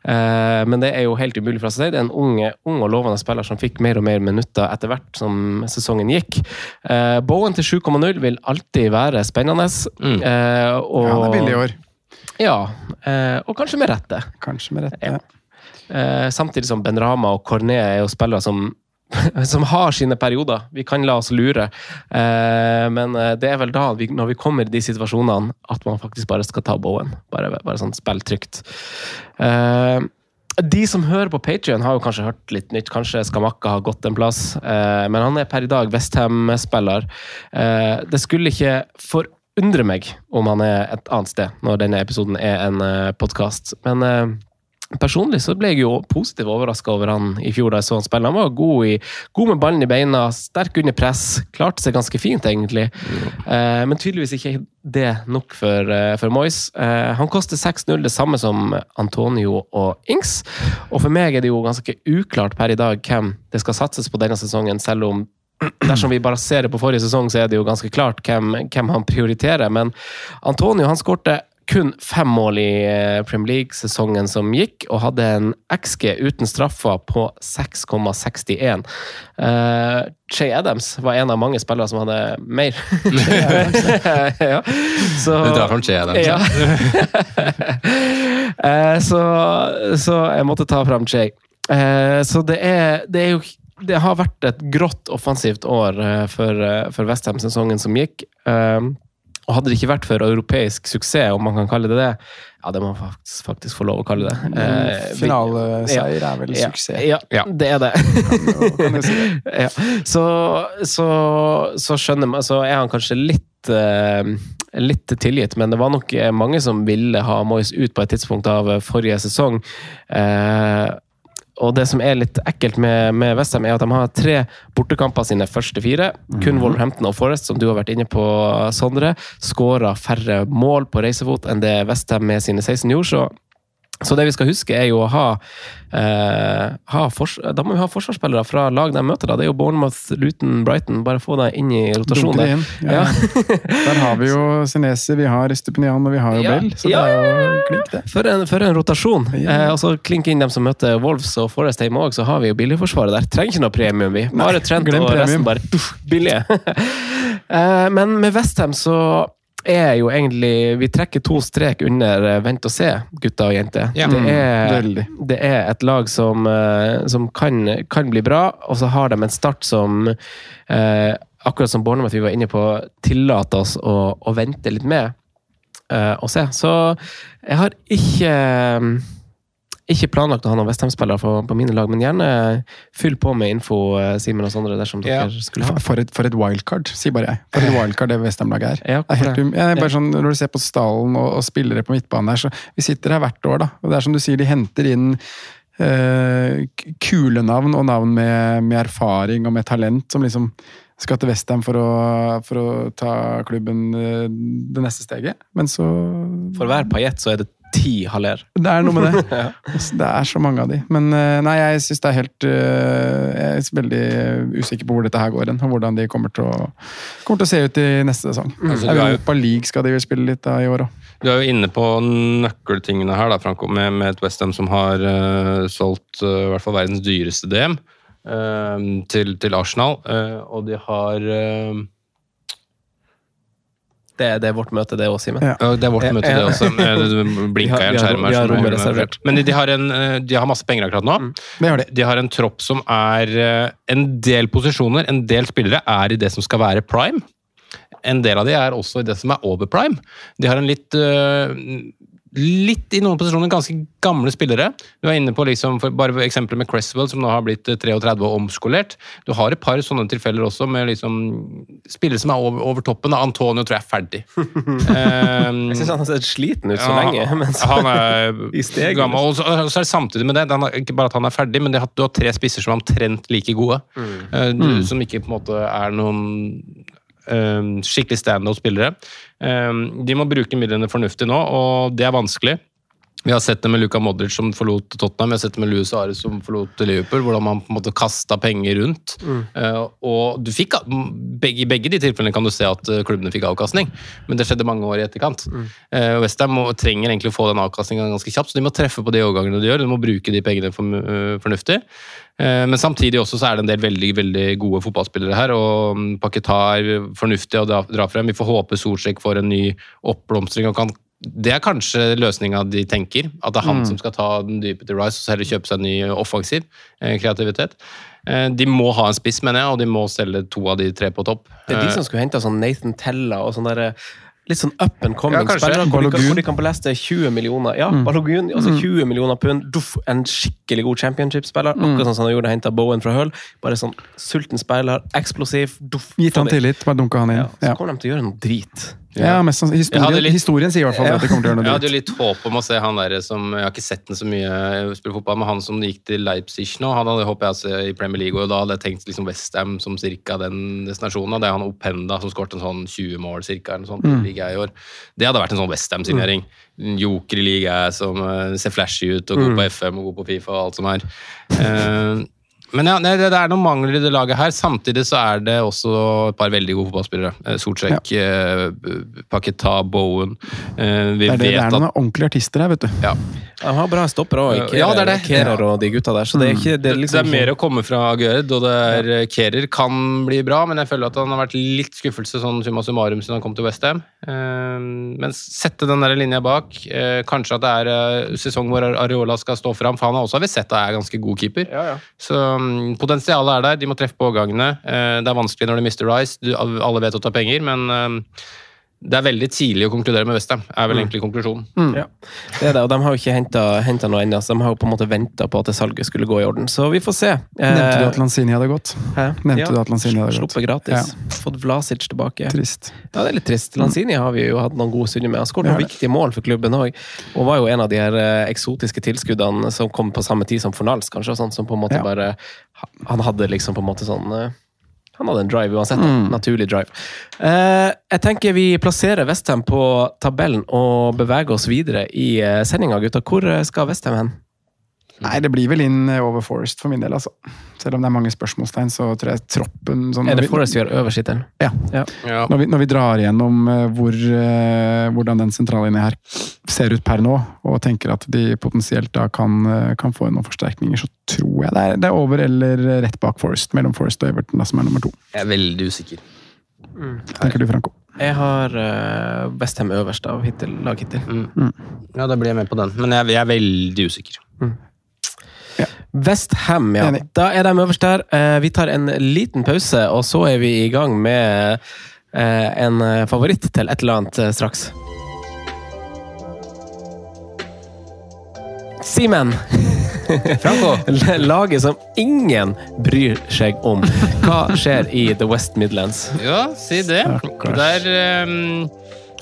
Uh, men det er jo helt umulig for oss å si. Det er en ung, ung og lovende spiller som fikk mer og mer minutter etter hvert som sesongen gikk. Uh, Bowen til 7,0 vil alltid være spennende. Eh, og, Ja, han er billig i år. Ja, eh, og kanskje med rette. Kanskje med rette. Ja. Eh, samtidig som Ben Rama og Corné er jo spillere som, [laughs] som har sine perioder. Vi kan la oss lure. Eh, men det er vel da, når vi kommer i de situasjonene, at man faktisk bare skal ta Bowen. Bare, bare sånn spill trygt. Eh, de som hører på Patrion, har jo kanskje hørt litt nytt. Kanskje Skamakka har gått en plass. Eh, men han er per i dag Westham-spiller. Eh, det skulle ikke forundre meg om han er et annet sted når denne episoden er en uh, podkast. Men eh, Personlig så ble jeg jo positivt overraska over han i fjor da jeg så han spille. Han var god, i, god med ballen i beina, sterk under press. Klarte seg ganske fint, egentlig. Eh, men tydeligvis ikke det nok for, uh, for Moyes. Eh, han koster 6-0, det samme som Antonio og Ings. Og for meg er det jo ganske uklart per i dag hvem det skal satses på denne sesongen, selv om Dersom vi bare ser det på forrige sesong, så er det jo ganske klart hvem, hvem han prioriterer. Men Antonio han skårte kun fem mål i eh, Premier League-sesongen som gikk, og hadde en XG uten straffer på 6,61. Uh, Shay Adams var en av mange spillere som hadde mer. [laughs] ja. Så, Du drar fram Che Adams. Ja. uh, [laughs] så, så jeg måtte ta fram Jay. Uh, så det er, det er jo det har vært et grått offensivt år eh, for, eh, for Westham-sesongen som gikk. Um, og hadde det ikke vært for europeisk suksess, om man kan kalle det det, ja, det må man faktisk, faktisk få lov å kalle det. Eh, Finaleseier er vel ja, suksess. Ja, det er det. kan jo si [laughs] ja. så, så, så skjønner man Så er han kanskje litt eh, Litt tilgitt, men det var nok mange som ville ha Moyes ut på et tidspunkt av forrige sesong. Eh, og det som er litt ekkelt med, med Westham, er at de har tre bortekamper sine første fire. Kun mm. Wolverhampton og Forest, som du har vært inne på, Sondre, skåra færre mål på reisefot enn det Westham med sine 16 gjorde. Så, så det vi skal huske, er jo å ha, eh, ha Da må vi ha forsvarsspillere fra lag de møter. da. Det er jo Bournemouth, Luton, Brighton. Bare få deg inn i rotasjonen. Der. inn. Ja, ja. [laughs] Der har vi jo Sinesi, vi har Stupinian og vi har jo Ja, Bell. Så det er jo klink, det. For en, for en rotasjon. Eh, og så klink inn dem som møter Wolves og Forest hjemme òg, så har vi jo billigforsvaret der. Trenger ikke noe premium, vi. Bare Trent og resten bare billige. [laughs] eh, men med Westham så er jo egentlig Vi trekker to strek under eh, vent og se, gutter og jenter. Ja. Det, Mm, er, det er et lag som, eh, som kan, kan bli bra, og så har de en start som eh, Akkurat som Bournemouth vi var inne på, tillater oss å, å vente litt med eh, og se. Så jeg har ikke ikke planlagt å ha noen Westham-spillere på, på mine lag, men gjerne fyll på med info, eh, Simen og Sondre, dersom Ja. dere skulle ha. For, et, for et wildcard, sier bare jeg. For et wildcard det Westham-laget er. Ja, Det er helt, um, jeg bare sånn, når du ser på stallen og, og spillere på midtbanen her, så vi sitter her hvert år, da. Og det er som du sier, de henter inn eh, kule navn og navn med, med erfaring og med talent, som liksom skal til Westham for, for å ta klubben eh, det neste steget. Men så For hver paillett så er det ti Haller. Det er noe med det. [laughs] Altså, Det er så mange av de. Men eh, nei, jeg syns det er helt eh, Jeg er veldig usikker på hvor dette her går hen, og hvordan de kommer til å, kommer til å se ut i neste sesong. Altså, du er jo- Europa League skal de vel spille litt av i år òg. Du er jo inne på nøkkeltingene her, da, Franco, med, med et Westham som har uh, solgt uh, i hvert fall verdens dyreste DM uh, til, til Arsenal. eh, og de har Det, det er vårt møte, det òg, Simen. Ja. Det er vårt møte, det også. Blinka i en skjerm her. har som er- reservert. Men de, har en, eh, de har masse penger akkurat nå. Det har de. De har en tropp som er eh, En del posisjoner, en del spillere, er i det som skal være prime. En del av de er også i det som er over prime. De har en litt eh, Litt i noen posisjoner ganske gamle spillere. Du er inne på liksom, for bare eksempelet med Cresswell, som nå har blitt eh, 33 og omskolert. Du har et par sånne tilfeller også, med liksom spillere som er over, over toppen. Antonio tror jeg er ferdig. Um, [laughs] Jeg syns han har sett sliten ut så ja, lenge. mens- Han er [laughs] I steg, gammel. Og så, og så er det samtidig med det, den er, ikke bare at han er ferdig, men det at du har tre spisser som er omtrent like gode. Eh, du, Som ikke på en måte er noen um, skikkelig standout-spillere. Eh, de må bruke midlene fornuftig nå, og det er vanskelig. Vi har sett det med Luka Modric som forlot Tottenham, vi har sett det med Louis Suárez som forlot Liverpool, hvordan man på en måte kasta penger rundt. Eh, og du fikk, begge, I begge de tilfellene kan du se at eh, klubbene fikk avkastning, men det skjedde mange år i etterkant. Uh, Westham trenger egentlig å få den avkastninga ganske kjapt, så de må treffe på de overgangene de gjør. De må bruke de pengene for, uh, fornuftig. Eh, men samtidig også så er det en del veldig veldig gode fotballspillere her, og Paketa er fornuftig å dra, frem. Vi får håpe Solsjek får en ny oppblomstring og kan det er kanskje løsninga de tenker. At det er han som skal ta den dype til Rice og så heller kjøpe seg en ny offensiv eh, kreativitet. Eh, de må ha en spiss, mener jeg, og de må selge to av de tre på topp. Det er de som skulle hente sånn Nathan Tella og sånn derre Litt sånn up and coming Ja, spillere. Hvor de, kan, hvor de kan beleste 20 millioner Ja, Balogun, altså 20 millioner pund. Duff, en skikkelig god championship-spiller. Akkurat sånn som han gjorde henta Bowen fra Hull. Bare sånn sulten spiller, eksplosiv. Duff, Gitt han tillit, bare dunka han inn. Ja, så Ja, kommer de til å gjøre noe drit. ja mest sannsynlig. Historien, litt- historien sier i hvert fall at de kommer til å gjøre Jeg noe hadde jo litt håp om å se han der som Jeg har ikke sett den så mye spille fotball, men han som gikk til Leipzig nå, han hadde håpet jeg å se i Premier League, og da hadde jeg tenkt liksom Westham som cirka den destinasjonen. og Det er han Openda som skåret en sånn 20 mål cirka, eller noe sånt, mm. i år. Det hadde vært en sånn Westham-signering. En Joker i ligaen som eh, ser flashy ut og god på FM og god på Fifa og alt som er. Eh, men ja, det, det er noen mangler i det laget her. Samtidig så er det også et par veldig gode fotballspillere. Eh, ja. eh, Paketa, Bowen. Eh, vi Det er, det, det er at noen ordentlige artister her, vet du. ja. De har bra stoppere òg. Ja, det er det. Kerer og de gutta der. Så det er ikke det er Det liksom er mer å komme fra Gørd og det er Kerer kan bli bra, men jeg føler at han har vært litt skuffelse sånn summa summarum siden han kom til Westham. Men sette den der linja bak. Eh, Kanskje at det er eh, sesong hvor Areola skal stå fram, for han har også har vi sett at er ganske god keeper. Ja, ja. Så mm, potensialet er der, de må treffe på overgangene. Eh, Det er vanskelig når de mister Rice, du, alle vet å ta penger, men eh, det er veldig tidlig å konkludere med Westham, er vel egentlig konklusjonen. Ja, det er det, og de har jo ikke henta noe ennå, så de har jo på en måte venta på at det salget skulle gå i orden. Så vi får se. Nevnte du Eh, at Lanzini hadde gått? hæ? Nevnte du at Lanzini hadde gått? Sluppet gratis. Fått Vlasic tilbake. Trist. Ja, det er litt trist. Lanzini har vi jo hatt noen gode stunder med. Han skåret noen viktige mål for klubben òg, og var jo en av de her eh, eksotiske tilskuddene som kom på samme tid som Fornals, kanskje, og sånt, som på en måte Ja. bare Han hadde liksom på en måte sånn eh, han hadde en drive uansett. Mm. Naturlig drive. Eh, jeg tenker vi plasserer Westham på tabellen og beveger oss videre i uh, sendinga, gutta. Hvor eh, skal Westham hen? Nei, det blir vel inn over Forest for min del, altså. Selv om det er mange spørsmålstegn, så tror jeg troppen sånn, Er det Forest vi har øverst i den? Ja. Ja. Ja. Når vi, når vi drar igjennom eh, hvor, eh, hvordan den sentrallinja her ser ut per nå, og tenker at de potensielt da kan, eh, kan få noen forsterkninger, så tror jeg det er, det er over eller rett bak Forest, mellom Forest og Everton, da, som er nummer to. Jeg er veldig usikker. Tenker du, Franco? Jeg har uh, Westham øverst av hittil, lag hittil. Mm. Ja, da blir jeg med på den. Men jeg, jeg er veldig usikker. Westham, ja. Enig. Da er de øverst der. Eh, vi tar en liten pause, og så er vi i gang med eh, en eh, favoritt til et eller annet straks. Simen! [laughs] Franco. Laget som ingen bryr seg om. Hva skjer i The West Midlands? Ja, si det. Stakkars. Der um,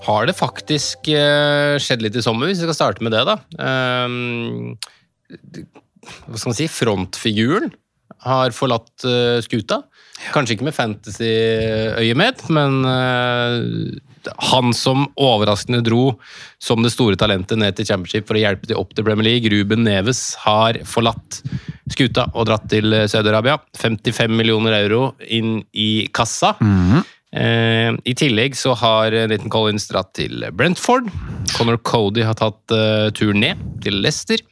har det faktisk uh, skjedd litt i sommer, hvis vi skal starte med det, da. Ehm, det- hva skal man si? Frontfiguren har forlatt uh, skuta. Kanskje ikke med fantasy-øyemed, men uh, han som overraskende dro som det store talentet ned til Championship for å hjelpe de opp til Premier League, Ruben Neves, har forlatt skuta og dratt til eh, Saudi-Arabia. 55 millioner euro inn i kassa. Eh, I tillegg så har Nathan Collins dratt til Brentford. Conor Cody har tatt eh, turen ned til Leicester.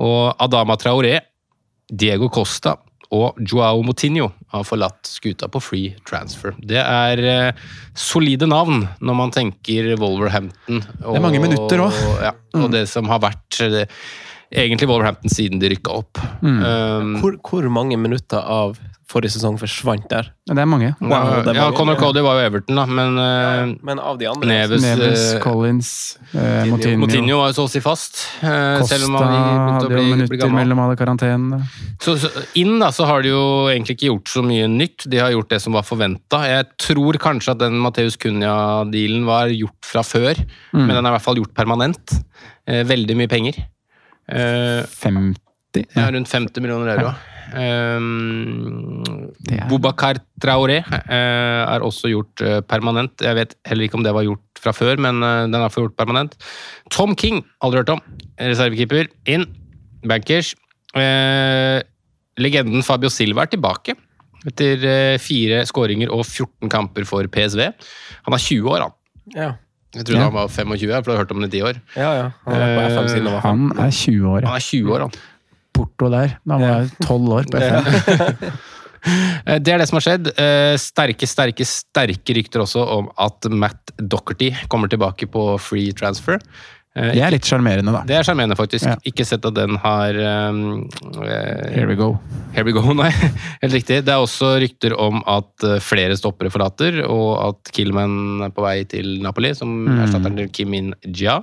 Og Adama Traoré, Diego Costa og Joao Moutinho har forlatt skuta på free transfer. Det er eh, solide navn når man tenker Wolverhampton. Og, er mange minutter også. Ja, og det som har vært eh, egentlig Wolverhampton siden de rykka opp. Um, Hvor, hvor mange minutter av forrige sesong forsvant der? Det er mange. Wow, det er ja, mange. Conor Cody var jo Everton, da, men ja, Men av de andre Neves, Neves, uh, Collins, uh, Motinho Moutinho var jo så å si fast. Uh, Costa selv om han hadde jo minutter mellom alle karantene. Så, så inn da, så har de jo egentlig ikke gjort så mye nytt. De har gjort det som var forventa. Jeg tror kanskje at den Mateus Cunha-dealen var gjort fra før, Mm. men den er i hvert fall gjort permanent. Eh, veldig mye penger. Eh, 50? ja, rundt 50 millioner euro. Um, er- Bobakar Traoré uh, er også gjort uh, permanent. Jeg vet heller ikke om det var gjort fra før, men uh, den er gjort permanent. Tom King, aldri hørt om. Reservekeeper, inn. Bankers. Eh, legenden Fabio Silva er tilbake. Etter eh, fire skåringer og 14 kamper for PSV. Han er 20 år, han. Ja, Jeg trodde Ja. han var 25, for jeg har hørt om han i 10 år. ja. ja. Han er, på FM siden han var Han er 20 år. Han er 20 år, han. Porto der. Da var jeg 12 år på FM. [laughs] Eh, Det er det som har skjedd. Eh, Sterke, sterke, sterke rykter også om at Matt Docherty kommer tilbake på free transfer. Eh, Det er litt sjarmerende, da. Det er sjarmerende, faktisk. Ja. Ikke sett at den har um, Here we go. Here we go, [laughs] nei. Helt riktig. Det er også rykter om at eh, flere stoppere forlater, og at Killman er på vei til Napoli, som Mm. erstatter Kim In Jia.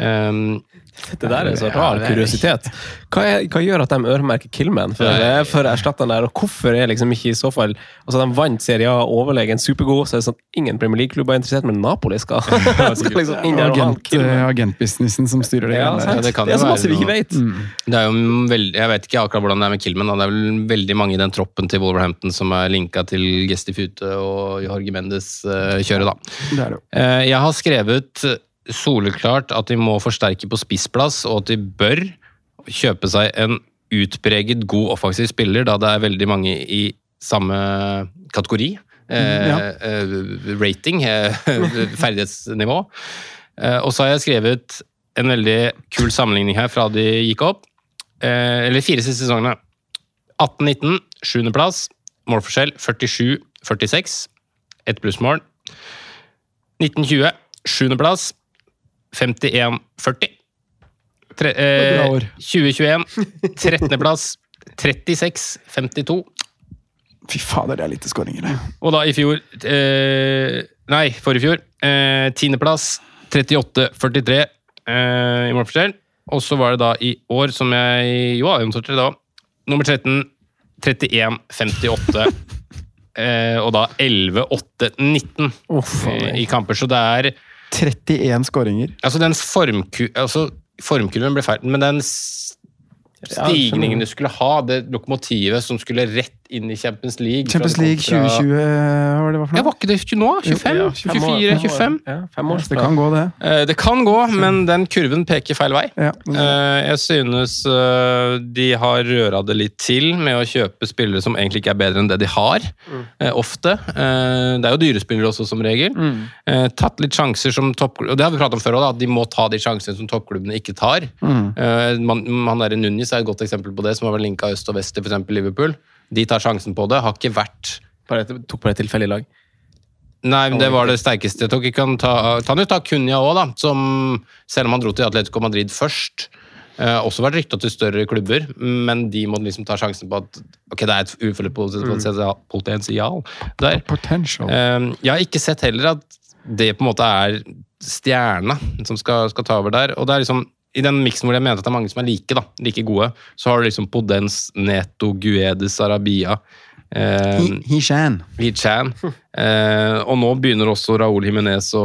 Um, Det der er så rar det er- kuriositet. Hva, er, hva gjør at de øremerker Killman for, Nei. for erstatteren der, og hvorfor er liksom ikke i så fall Altså, de vant Serie A overlegen supergod, så er det sånn at ingen Premier League-klubber er interessert, men Napoli skal, skal [laughs] liksom inn der og Agent, agentbusinessen som styrer det. Ja, det kan det er så masse vi ikke vet. Det er jo veldig, Jeg vet ikke akkurat hvordan det er med Killman. Da. Det er vel veldig mange i den troppen til Wolverhampton som er linka til Gestifute og Jorge Mendes-kjøret, da. Det er det jo. Eh, Jeg har skrevet soleklart at de må forsterke på spissplass, og at de bør kjøpe seg en utpreget god offensiv spiller, da det er veldig mange i samme kategori. Eh, Ja. eh, rating, eh, [laughs] ferdighetsnivå. Eh, og så har jeg skrevet en veldig kul sammenligning her fra de gikk opp. Eh, eller fire siste sesongene. 18-19, sjuendeplass. Målforskjell 47-46. Ett plussmål. 1920, sjuendeplass. 51-40. Tre- eh, Bra år. 2021, trettendeplass. 36-52. Fy fader, det er lite skåringer. det. Og da i fjor eh, Nei, forrige fjor. Eh, Tiendeplass. 38-43 eh, i målforskjell. Og så var det da i år, som jeg jo har omtalt det da, nummer 13 31-58. [laughs] eh, og da 11-8-19 eh, i kamper. Så det er 31 skåringer. Altså, den formku... Altså, formkurven ble feil, men den stigningen du skulle ha, det lokomotivet som skulle rett inn i Champions League Champions League 2020, hva var det var for Ja, var ikke det nå? 25? Ja, fem år- 24? fem år. 25? Ja, fem år. Det kan gå, det. Eh, Det kan gå, men den kurven peker feil vei. Ja. Eh, Jeg synes eh, de har røra det litt til med å kjøpe spillere som egentlig ikke er bedre enn det de har, eh, ofte. Eh, Det er jo dyrespillere også, som regel. Eh, Tatt litt sjanser som toppklubb... Og det har vi pratet om før òg, at de må ta de sjansene som toppklubbene ikke tar. Mm. man- Han der Nunis er et godt eksempel på det, som har vært linka øst og vest til f.eks. Liverpool. De tar sjansen på det. Har ikke vært Bare et, tok bare et tilfeldig lag. Nei, men det var det sterkeste. Tok ikke han ta, kan jo ta Cunha òg, da. Som, selv om han dro til Atletico Madrid først, eh, også vært rykta til større klubber, men de må liksom ta sjansen på at ok, det er et ufølgelig potensial der. Potential. Eh, jeg har ikke sett heller at det på en måte er stjerna som skal, skal ta over der. Og det er liksom i den miksen hvor jeg mener at det er mange som er like, da, like gode, så har du liksom Podens, Neto, Guedes, Arabia. Eh, He, he. Hichan. Eh, og nå begynner også Raúl Jiménez å,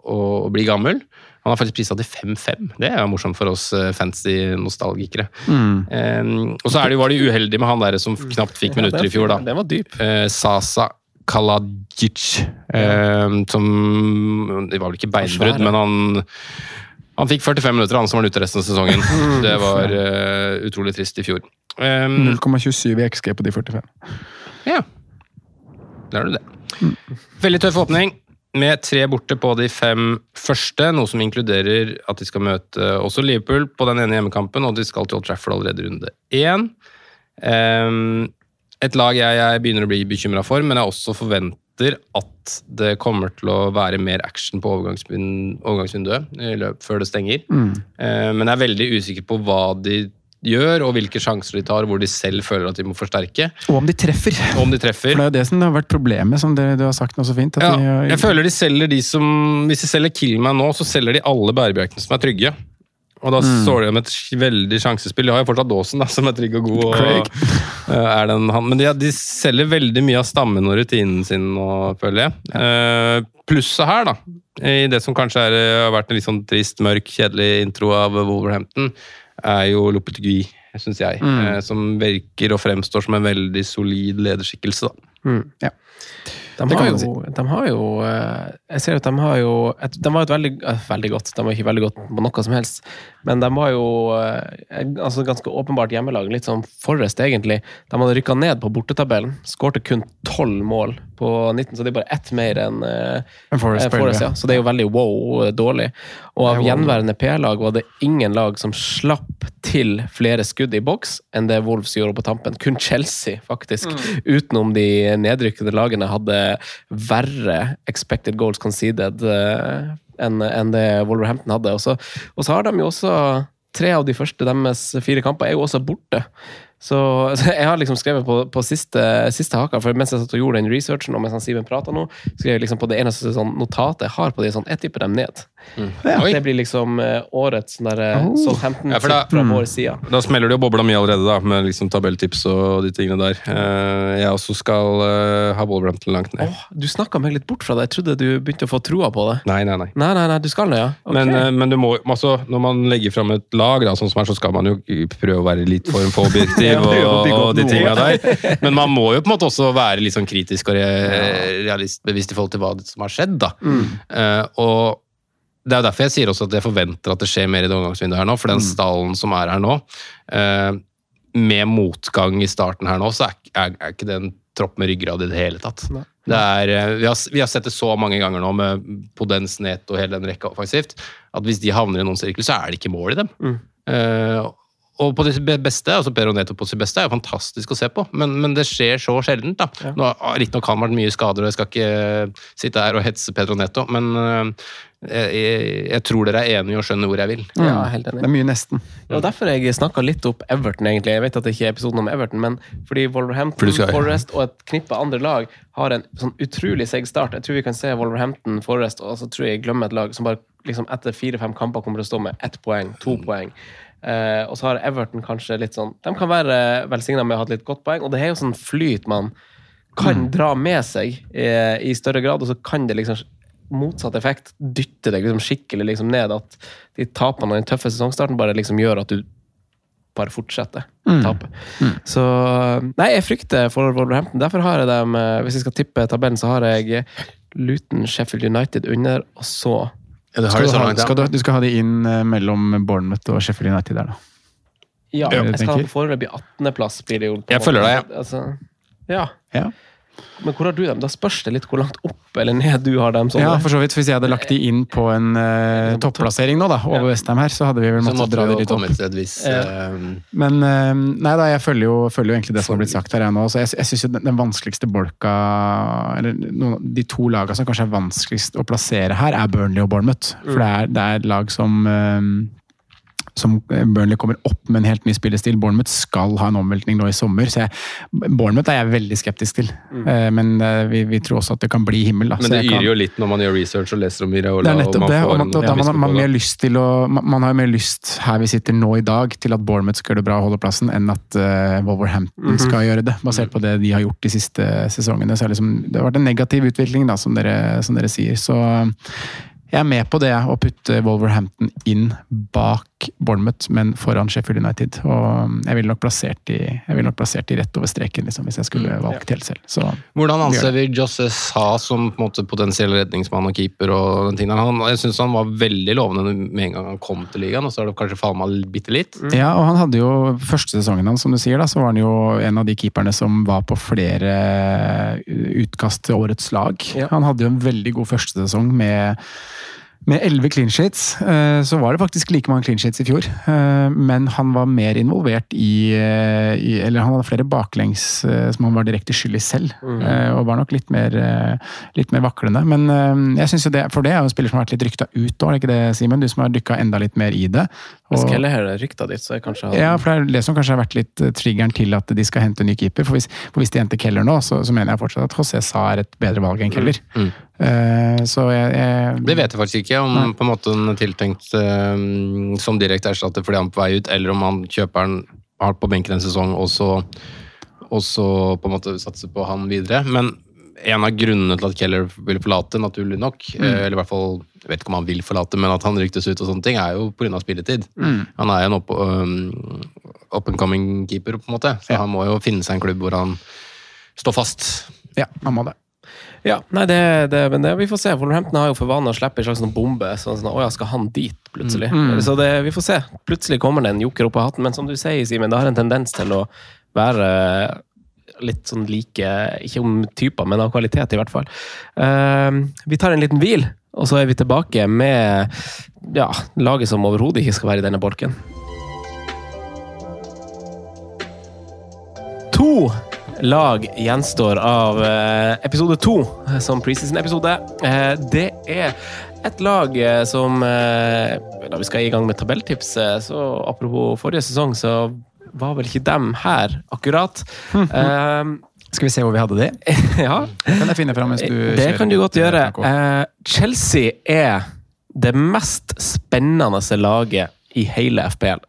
å, bli gammel. Han har faktisk prisa til 5-5. Det er jo morsomt for oss eh, fancy nostalgikere. Mm. Eh, og så er det jo, var de uheldige med han der som knapt fikk minutter i fjor, da. Den var dyp. Eh, Sasa Kalajic. Eh, som Det var vel ikke beinbrudd, men han han fikk 45 minutter, han som var ute resten av sesongen. [laughs] Det var uh, utrolig trist i fjor. Um, 0,27 i XG på de 45. ja. Der er du det. Veldig tøff åpning, med tre borte på de fem første, noe som inkluderer at de skal møte også Liverpool på den ene hjemmekampen, og de skal til Old Trafford allerede runde én. Um, et lag jeg, jeg begynner å bli bekymra for, men jeg også forventer at det kommer til å være mer action på overgangsvin- overgangsvinduet før det stenger. Mm. men jeg er veldig usikker på hva de gjør, og hvilke sjanser de tar, hvor de selv føler at de må forsterke. Og om de treffer. Om de treffer. For det er jo det som har vært problemet, som det, du har sagt noe så fint. Ja, de, jeg føler de selger de som Hvis de selger Killman nå, så selger de alle bærebjelkene som er trygge. Og da står de med et veldig sjansespill. De har jo fortsatt Dawson, da, som er trygg og god. Og, [laughs] eh, er den, han, men de, de selger veldig mye av stammen og rutinen sin nå, føler jeg. Eh, plusset her, da, i det som kanskje er, har vært en litt sånn trist, mørk, kjedelig intro av Wolverhampton, er jo Lopetegui, syns jeg. Eh, som virker og fremstår som en veldig solid lederskikkelse. da. ja. De har, jo, de har jo eh, Jeg ser at de har jo et, De var et veldig, eh, veldig godt De var ikke veldig godt på noe som helst, men de var jo eh, altså ganske åpenbart hjemmelag. Litt sånn Forrest, egentlig. De hadde rykka ned på bortetabellen. Skårte kun tolv mål på 19, så det er bare ett mer enn eh, En Forest eh, Forest, ja. Så det er jo veldig wow eh, dårlig. Og av gjenværende P-lag var det ingen lag som slapp til flere skudd i boks enn det Wolves gjorde på tampen. Kun Chelsea, faktisk. Utenom de nedrykkede lagene hadde verre expected goals conceded eh, enn enn det Wolverhampton hadde. Og så, og så har de jo også Tre av de første deres fire kamper er jo også borte. Så, [laughs] så jeg har liksom skrevet på, på siste, siste haka, for mens jeg satt og gjorde den researchen, og mens han Simen prata nå, skrev jeg liksom på det eneste sånn notatet jeg har på det, sånn, jeg tipper dem ned. Oi. Det blir liksom eh, årets sånn der, eh, Oh. Southampton Ja, da- fra vår side. Da smeller det jo bobla mi allerede, da, med liksom tabelltips og de tingene der. Eh, jeg også skal ha Wolverhampton langt ned. Åh, du snakka meg litt bort fra det. Jeg trodde du begynte å få troa på det. Nei, nei, nei. Nei, nei, nei, du skal det, ja? Okay. Men, men du må, altså, når man legger fram et lag, da, sånn som her, så skal man jo prøve å være litt form for jo og, og de tinga der. [laughs] Men man må jo på en måte også være litt sånn kritisk og re realistbevisst i forhold til hva som har skjedd. da. Eh, og det er jo derfor jeg sier også at jeg forventer at det skjer mer i det omgangsvinduet her nå, for den stallen som er her nå, uh, med motgang i starten her nå, så er, er, er ikke det en tropp med ryggrad i det hele tatt. Det er, eh, vi, har, vi har sett det så mange ganger nå med Podens, Net og hele den rekka offensivt, at hvis de havner i noen sirkel, så er det ikke mål i dem. Eh, og på det beste, altså Per og Neto på sitt beste, er jo fantastisk å se på, men, men det skjer så sjeldent. da. Nå har Riktignok har vært mye skader, og jeg skal ikke sitte her og hetse Pedro Neto, men øh, jeg, jeg, jeg tror dere er enige og skjønner hvor jeg vil. Ja, helt enig. Det er mye nesten. Ja, var derfor jeg snakka litt opp Everton, egentlig. Jeg vet at det ikke er episoden om Everton, men fordi Wolverhampton, For skal- Forest og et knippe andre lag har en sånn utrolig seig start. Jeg tror vi kan se Wolverhampton, Forrest, og så tror jeg jeg glemmer et lag som bare liksom etter fire-fem kamper kommer til å stå med ett poeng, to poeng. Eh, og så har Everton kanskje litt sånn De kan være velsigna med å ha et litt godt poeng, og det er jo sånn flyt man kan dra med seg eh, i større grad, og så kan det liksom motsatt effekt dytte deg liksom skikkelig liksom ned. At de tapene og den tøffe sesongstarten bare liksom gjør at du bare fortsetter å tape. Så Nei, jeg frykter for Wolverhampton. Derfor har jeg dem eh, Hvis jeg skal tippe tabellen, så har jeg Luton, Sheffield United under, og så Ja, det har Skal du, så ha, langt, ja. skal du, du skal ha de inn eh, mellom Bournemouth og Sheffield United der, da. Ja, Ja, jeg skal ha på foreløpig 18.-plass. blir det jo. på Jeg følger deg, deg, Altså, ja. Ja. Men hvor har du dem? Da spørs det litt hvor langt opp eller ned du har dem. Sånn. Ja, for så vidt. Hvis jeg hadde lagt de inn på en uh, topplassering nå, da, over Westham her, så hadde vi vel måttet måtte dra de litt opp. et visst eh, Men uh, nei da, jeg følger jo, følger jo egentlig det som har blitt sagt her jeg nå. Så jeg, jeg syns jo den, den vanskeligste bolka Eller noen, de to lagene som kanskje er vanskeligst å plassere her, er Burnley og Bournemouth. For det er, det er lag som eh, som Burnley kommer opp med en helt ny spillestil. Bournemouth skal ha en omveltning nå i sommer. så jeg, Bournemouth er jeg veldig skeptisk til. Eh, Men eh, vi, vi tror også at det kan bli himmel. Da. Men det yrer kan- jo litt når man gjør research og leser om Iraola. det er nettopp og man det. og man, da, man, har å, man, har jo mer lyst her vi sitter nå i dag, til at Bournemouth skal gjøre det bra og holde plassen, enn at uh, Wolverhampton Mhm. skal gjøre det. Basert på det de har gjort de siste sesongene. Så liksom, det har vært en negativ utvikling, da, som dere, som dere sier. Så jeg er med på det, å putte Wolverhampton inn bak Bournemouth, men foran Sheffield United. Og jeg ville nok plassert de, jeg nok plassert de rett over streken, liksom, hvis jeg skulle valgt helt selv. Så Hvordan anser vi Josse Sa som på en måte potensiell redningsmann og keeper? og den tingen? Han, jeg syns han var veldig lovende med en gang han kom til ligaen, og så har det kanskje falma bitte litt. Ja, og han hadde jo første sesongen hans, som du sier, da, så var han jo en av de keeperne som var på flere utkast til årets lag. Han hadde jo en veldig god første sesong med med elleve clean sheets. eh, Så var det faktisk like mange clean sheets i fjor. eh, Men han var mer involvert i, eh, i Eller han hadde flere baklengs som han var direkte skyld i selv. Mm. Og var nok litt mer, litt mer vaklende. Men jeg synes jo det, for det er jo en spiller som har vært litt rykta ut òg, er ikke det, Simen? Du som har dykka enda litt mer i det. Hvis Keller Kelleher er rykta ditt, så er kanskje han ja, for det er det som kanskje har vært litt eh, triggeren til at de skal hente en ny keeper. For hvis, for hvis de henter Keller nå, så, så mener jeg fortsatt at José Sa er et bedre valg enn Keller. Mm. Uh, så jeg, jeg Det vet jeg faktisk ikke, om Nei. på en måte den er tiltenkt uh, som direkte erstatter fordi han er på vei ut, eller om han kjøper den hardt på benken en sesong og så, og så på en måte satser på han videre. Men en av grunnene til at Keller vil forlate, naturlig nok, Mm. eh, eller i hvert fall jeg vet ikke om han vil forlate, men at han ryktes ut og sånne ting, er jo pga. spilletid. Mm. Han er jo en opp, um, up and coming keeper, på en måte, så han må jo finne seg en klubb hvor han står fast. Ja, han må det. Ja, nei, det, det, men det, vi får se. Wolverhampton har jo for vane å slippe en slags sånn bombe. Sånn, sånn, ja, skal han dit, plutselig? Mm. Så det, vi får se. Plutselig kommer det en joker opp av hatten. Men som du sier, Simen, det har en tendens til å være litt sånn like Ikke om typer, men av kvalitet, i hvert fall. Uh, vi tar en liten hvil, og så er vi tilbake med ja, laget som overhodet ikke skal være i denne bolken. To lag gjenstår av uh, episode to som preseason-episode. Uh, det er et lag eh, som eh, Da vi skal i gang med tabelltips, eh, så apropos forrige sesong, så var vel ikke dem her, akkurat. Eh, Skal vi se hvor vi hadde [laughs] det? ja. Kan jeg finne fram mens du Det kan du godt gjøre. Eh, Chelsea er det mest spennende laget i hele FPL.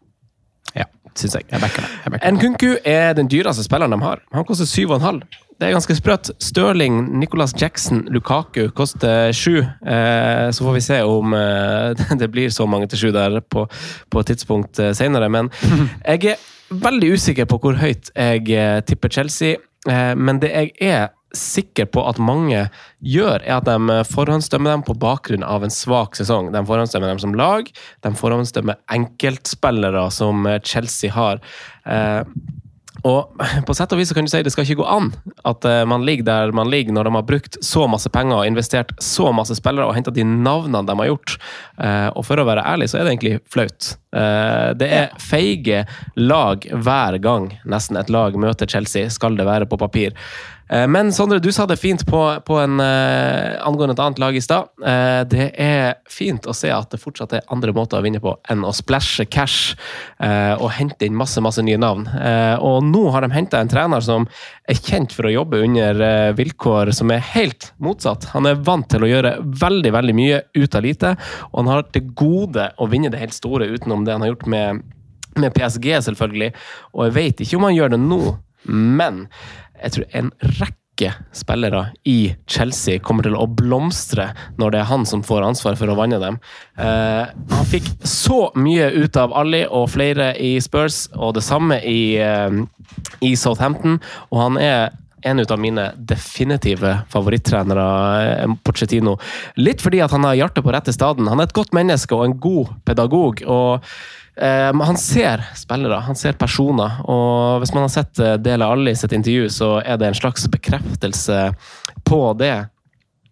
Ja. Syns jeg. Jeg backer det. Jeg backer det. Nkunku er den dyreste spilleren de har. Han koster 7,5. Det er ganske sprøtt. Stirling, Nicholas Jackson, Lukaku koster 7. Eh, så får vi se om eh, [laughs] det blir så mange til 7 der på, på et tidspunkt eh, senere. Men [laughs] jeg er veldig usikker på hvor høyt jeg eh, tipper Chelsea. Eh, men det jeg er sikker på at mange gjør, er at de forhåndsdømmer dem på bakgrunn av en svak sesong. De forhåndsdømmer dem som lag, de forhåndsdømmer enkeltspillere som eh, Chelsea har. Og på sett og vis så kan du si det skal ikke gå an at eh, man ligger der man ligger når de har brukt så masse penger og investert så masse spillere og henta de navnene de har gjort. Eh, og for å være ærlig, så er det egentlig flaut. Eh, det er feige lag hver gang nesten et lag møter Chelsea, skal det være på papir. Eh, Men Sondre, du sa det fint på, på en, eh, angående et annet lag i stad. Eh, det er fint å se at det fortsatt er andre måter å vinne på enn å splæsje cash og hente inn masse masse nye navn. Og nå har de henta en trener som er kjent for å jobbe under vilkår som er helt motsatt. Han er vant til å gjøre veldig veldig mye ut av lite, og han har til gode å vinne det helt store utenom det han har gjort med, med PSG, selvfølgelig. Og jeg vet ikke om han gjør det nå, men jeg tror en rekke spillere i Chelsea kommer til å blomstre når det er han som får ansvar for å vanne dem. Uh, han fikk så mye ut av Ali og flere i Spurs, og det samme i, uh, i Southampton, og han er en av mine definitive favorittrenere, eh, Pochettino. Litt fordi at han har hjertet på rette staden. Han er et godt menneske og en god pedagog. og eh, han ser spillere, han ser personer. Og hvis man har sett eh, Dele Alli sitt intervju, så er det en slags bekreftelse på det.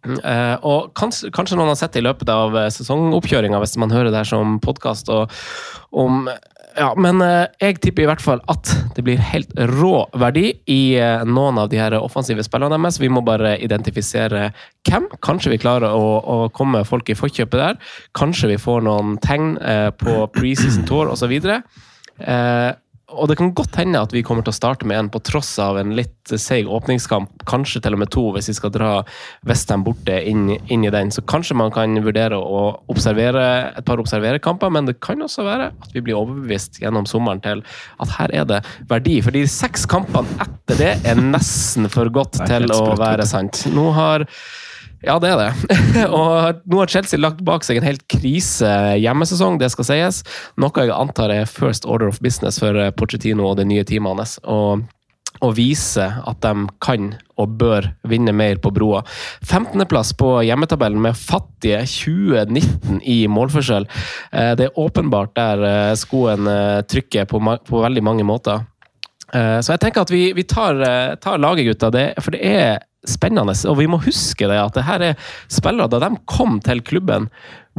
Uh, og kanskje, kanskje, noen har sett det i løpet av sesongoppkjøringa, hvis man hører det her som podkast. om ja, men uh, jeg tipper i hvert fall at det blir helt rå verdi i noen av de her offensive spillene deres. Vi må bare identifisere hvem. Kanskje vi klarer å, å komme folk i forkjøpet der. Kanskje vi får noen tegn på preseason tour osv. Uh, og det kan godt hende at vi kommer til å starte med en på tross av en litt seig åpningskamp. Kanskje til og med to, hvis vi skal dra Westham borte inn, inn, i den. Så kanskje man kan vurdere å observere et par observerekamper, men det kan også være at vi blir overbevist gjennom sommeren til at her er det verdi. For de seks kampene etter det er nesten for godt til å være sant. Nå har ja, det er det. [laughs] og nå har Chelsea lagt bak seg en helt krise hjemmesesong, det skal sies. Noe jeg antar er first order of business for eh, Pochettino og det nye teamet hans. Og, og vise at de kan og bør vinne mer på broa. 15.-plass på hjemmetabellen med fattige 2019 i målforskjell. Eh, det er åpenbart der eh, skoen trykker på, på veldig mange måter. Så jeg tenker at vi, vi tar, tar laget, gutta. For det er spennende. Og vi må huske det at det her er spillere da de kom til klubben,